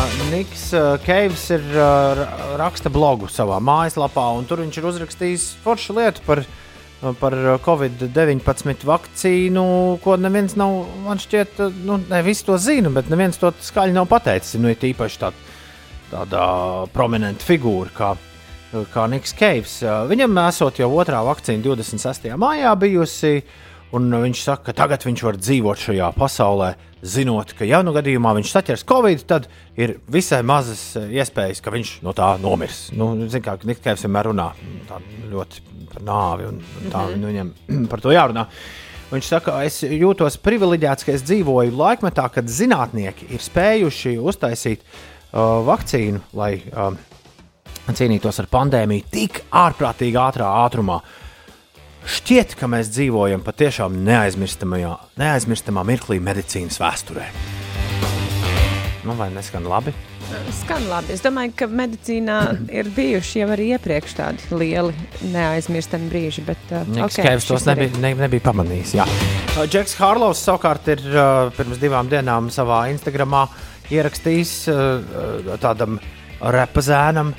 A: Uh, Niks uh, Keivs ir uh, ra- raksta blogu savā mājaslapā, un tur viņš ir uzrakstījis foršu lietu par, uh, par uh, Covid-19 vakcīnu, ko neviens nav, man šķiet, uh, nu, ne visi to zina, bet neviens to skaļi nav pateicis. Nu, ir īpaši tā, tāda prominenta figūra kā, kā Niks Keivs. Uh, Viņam esot jau otrā vakcīna 26. maijā bijusi. Un viņš saka, ka tagad viņš var dzīvot šajā pasaulē, zinot, ka, ja nu gadījumā viņš saķers Covid, tad ir visai mazas eh, iespējas, ka viņš no tā nomirs. Nu, Ziniet, kā Niklaus vienmēr runā tā ļoti par nāvi, un tā mm -hmm. viņam par to jārunā. Viņš saka, es jūtos privileģēts, ka es dzīvoju laikmetā, kad zinātnieki ir spējuši uztaisīt uh, vakcīnu, lai uh, cīnītos ar pandēmiju tik ārprātīgi ātrā ātrumā. Šķiet, ka mēs dzīvojam patiešām neaizmirstamajā, neaizmirstamā mirklī medicīnas vēsturē. Nu, vai neskan labi?
B: Skan labi. Es domāju, ka medicīnā ir bijuši jau arī iepriekš tādi lieli, neaizmirstami brīži. Bet, uh,
A: Niks
B: ok,
A: okay, Kevs tos nebija, ne, nebija pamanījis. jā. Uh, Džeks Hārlovs savukārt ir uh, pirms divām dienām savā Instagramā ierakstījis uh, uh, tādam repazēnam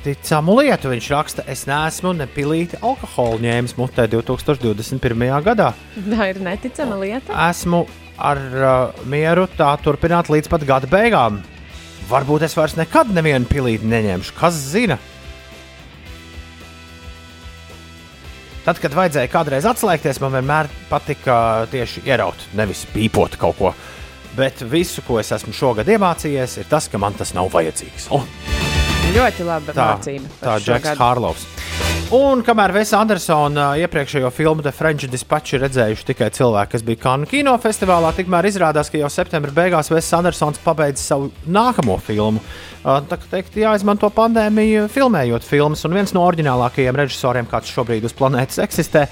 A: neticamu lietu. Viņš raksta, es neesmu nepilīti alkoholu ņēmis mutē 2021. gadā.
B: Tā ir neticama lieta.
A: Esmu ar uh, mieru tā turpināt līdz pat gada beigām. Varbūt es vairs nekad nevienu pilīti neņemšu. Kas zina? Tad, kad vajadzēja kādreiz atslēgties, man vienmēr patika tieši ieraut, nevis pīpot kaut ko. Bet visu, ko es esmu šogad iemācījies, ir tas, ka man tas nav vajadzīgs. Oh,
B: Ļoti laba
A: tā
B: mācība.
A: tā
B: šo
A: Džeks. Hārlovs. Un kamēr Vēsa Andersona iepriekšējo filmu The French Dispatch redzējuši tikai cilvēki, kas bija Kanu kinofestivālā, tikmēr izrādās, ka jau septembra beigās Vēsa Andersons pabeidz savu nākamo filmu. Tā kā teikt, jāizmanto pandēmija, filmējot filmas, un viens no oriģinālākajiem režisoriem, kāds šobrīd uz planētas eksistē,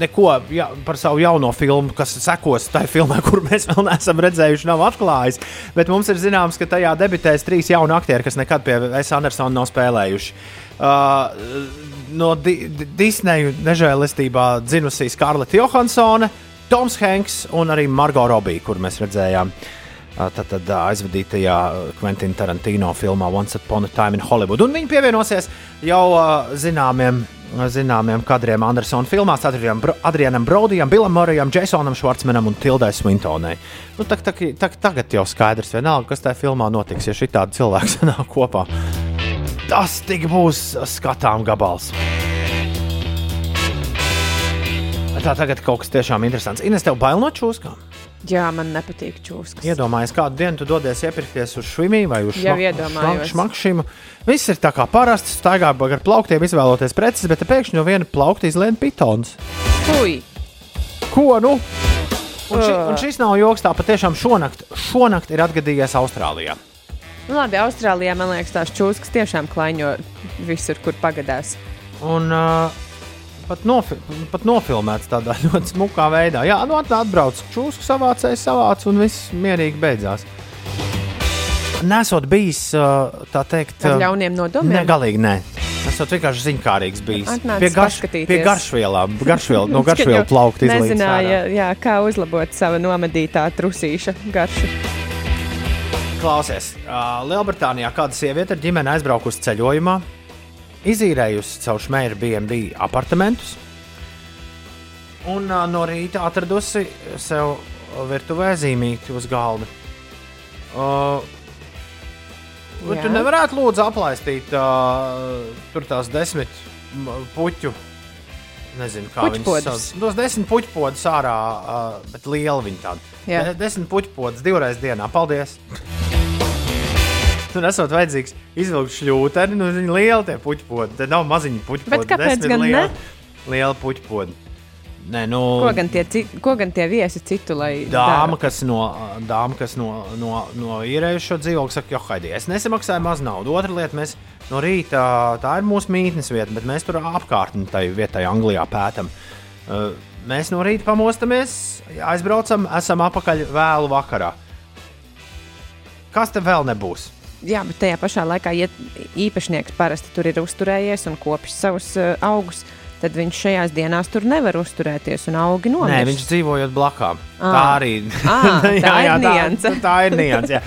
A: neko ja, par savu jauno filmu, kas sekos tai filmai, kur mēs vēl neesam redzējuši, nav atklājis. Bet mums ir zināms, ka tajā debitēs trīs jauni aktieri, kas nekad pie Vēsa Andersona nav spēlējuši. Uh, no Di Di Disneja nežēlistībā dzimusī Skarleta Johansone, Toms Hanks un arī Margot Robija, kur mēs redzējām. uh, Tad, tad uh, aizvadītajā Quentin Tarantino filmā Once Upon a Time in Hollywood. Un viņi pievienosies jau uh, zināmiem, zināmiem kadriem Andersona filmās, Adrianam, Bro Adrianam Brodijam, Bilam Morijam, Jasonam Švarcmanam un Tildai Swintonai. Nu, tak, tak, tak, tagad jau skaidrs, vienalga, kas tajā filmā notiks, ja šī tāda cilvēka sanāk kopā. Tas tik būs skatām gabals. Tā tagad kaut kas tiešām interesants. Ines, tev bail no čūskām?
B: Jā, man nepatīk čūskas.
A: Iedomājies, kādu dienu tu dodies iepirkties uz švimiju vai uz šmakšīmu. Viss ir tā kā parasti, staigā ar plauktiem, izvēloties preces, bet pēkšņi no viena plaukta izlien pitons.
B: Fui!
A: Ko nu? Un, ši, un šis nav joks, tā patiešām šonakt, šonakt ir atgadījies Austrālijā.
B: Nu, labi, Austrālijā man liekas, tās čūskas tiešām klaiņo visur, kur pagadās.
A: Un uh, pat, nofi pat nofilmēts tādā ļoti smukā veidā. Jā, nu at- atbrauc čūsku savācējs, savāc un viss mierīgi beidzās. Nesot bijis tā teikt,
B: Ar ļauniem nodomiem?
A: Ne, galīgi nē. Esot vienkārši ziņkārīgs bijis.
B: Atnācis
A: Pie, garš, pie garšvielām, garšviel, no garšvielu plaukta izlīdz.
B: Nezināja, jā, kā uzlabot savu nomedītā trusīša garšu.
A: Klausies, uh, Lielbritānijā kāda sieviete ar ģimeni aizbraukusi ceļojumā, izīrējusi caur šmēru BNB apartamentus un uh, no rīta atradusi sev virtuvē zīmīti uz galda. Uh,
B: Jā.
A: tu nevarētu lūdzu aplaistīt uh, tur tās desmit puķu. Nezinu, kā viņas
B: Puķpodus.
A: sauc. Tos desmit puķpodus ārā, uh, bet liela viņa tāda.
B: Jā.
A: De, desmit puķpodus divreiz dienā. Paldies! Tur esot vajadzīgs izvilkt šļūteni, nu viņi lieli tie puķpodi. Te nav maziņi puķpodi.
B: Bet kāpēc gan ne?
A: lieli, lieli puķpodi. Nē, nu,
B: Ko gan tie, ko gan tie viesi citu, lai
A: Dāma,
B: dara?
A: kas no, dāma, kas no, no, no īrējuša šo dzīvokli, saka, jo, Haidī, es nesamaksāju maz naudu. Otra lieta, mēs no rīta, tā ir mūsu mītnes vieta, bet mēs tur apkārtni tai vietai Anglijā pētām. Uh, Mēs no rīta pamostamies, aizbraucam, esam apakaļ vēlu vakarā. Kas te vēl nebūs?
B: Jā, bet tajā pašā laikā, ja īpašnieks parasti tur ir uzturējies un kopis savus uh, augus, tad viņš šajās dienās tur nevar uzturēties un augi nomirst.
A: Nē, viņš dzīvojot blakām.
B: Ā.
A: Tā arī
B: Ā, tā ir nianse.
A: Tā, tā ir nianse. jā.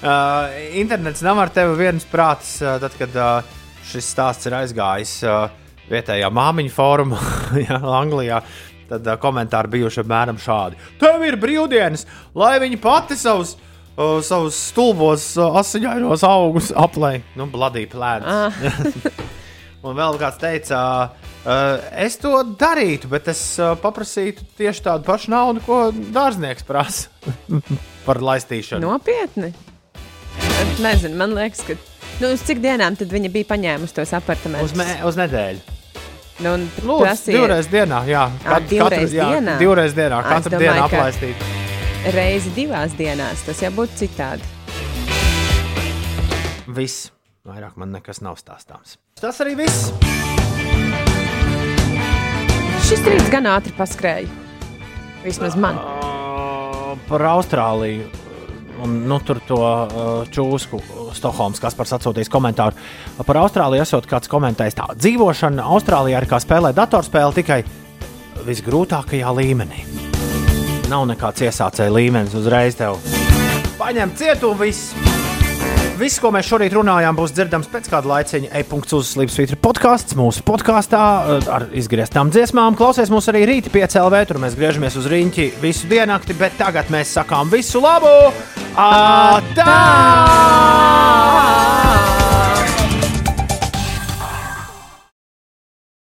A: Uh, internets nav ar tevi viens prāts, uh, tad, kad uh, šis stāsts ir aizgājis uh, vietējā māmiņu fórumā, jā, Anglijā. Tad uh, komentāri bijuši apmēram šādi. Tev ir brīvdienas, lai viņi pati savus, uh, savus stulbos, uh, asiņainos augus aplēj. Nu, bladī plēdus. Un vēl kāds teica, uh, es to darītu, bet es uh, paprasītu tieši tādu pašu naudu, ko dārznieks prasa par laistīšanu.
B: Nopietni. Nezinu, man liekas, ka. Nu, uz cik dienām tad viņa bija paņēmusi tos apartamentus?
A: Uz, mē, uz nedēļu.
B: Nu,
A: Lūdzu,
B: prasīja
A: divreiz dienā. Jā,
B: Ā, divreiz
A: jā,
B: dienā?
A: Divreiz dienā. Katru dienu
B: ka-
A: aplaistīt.
B: Reizi divās dienās. Tas jau būtu citādi.
A: Viss. Vairāk man nekas nav stāstāms. Tas arī viss.
B: Šis rīts gan ātri paskrēja. Vismaz man.
A: Uh, par Austrāliju. Un, nu, tur to uh, čūsku Stokholmas Kaspars atsūtīs komentāru. Par Austrāliju esot kāds komentējis tā. Dzīvošana Austrālijā ir kā spēlēt datorspēli tikai visgrūtākajā līmenī. Nav nekāds iesācēja līmenis uzreiz tev. Paņem cietu un viss. Viss, ko mēs šorīt runājām, būs dzirdams pēc kāda laiciņa. E-punkts uz Slimsvītra podkāsts. Mūsu podkāstā eh, ar izgrieztām dziesmām. Klausies mūs arī rīta piecēlē, tur mēs griežamies uz riņķi visu diennakti, bet tagad mēs sakām visu labu! Atā!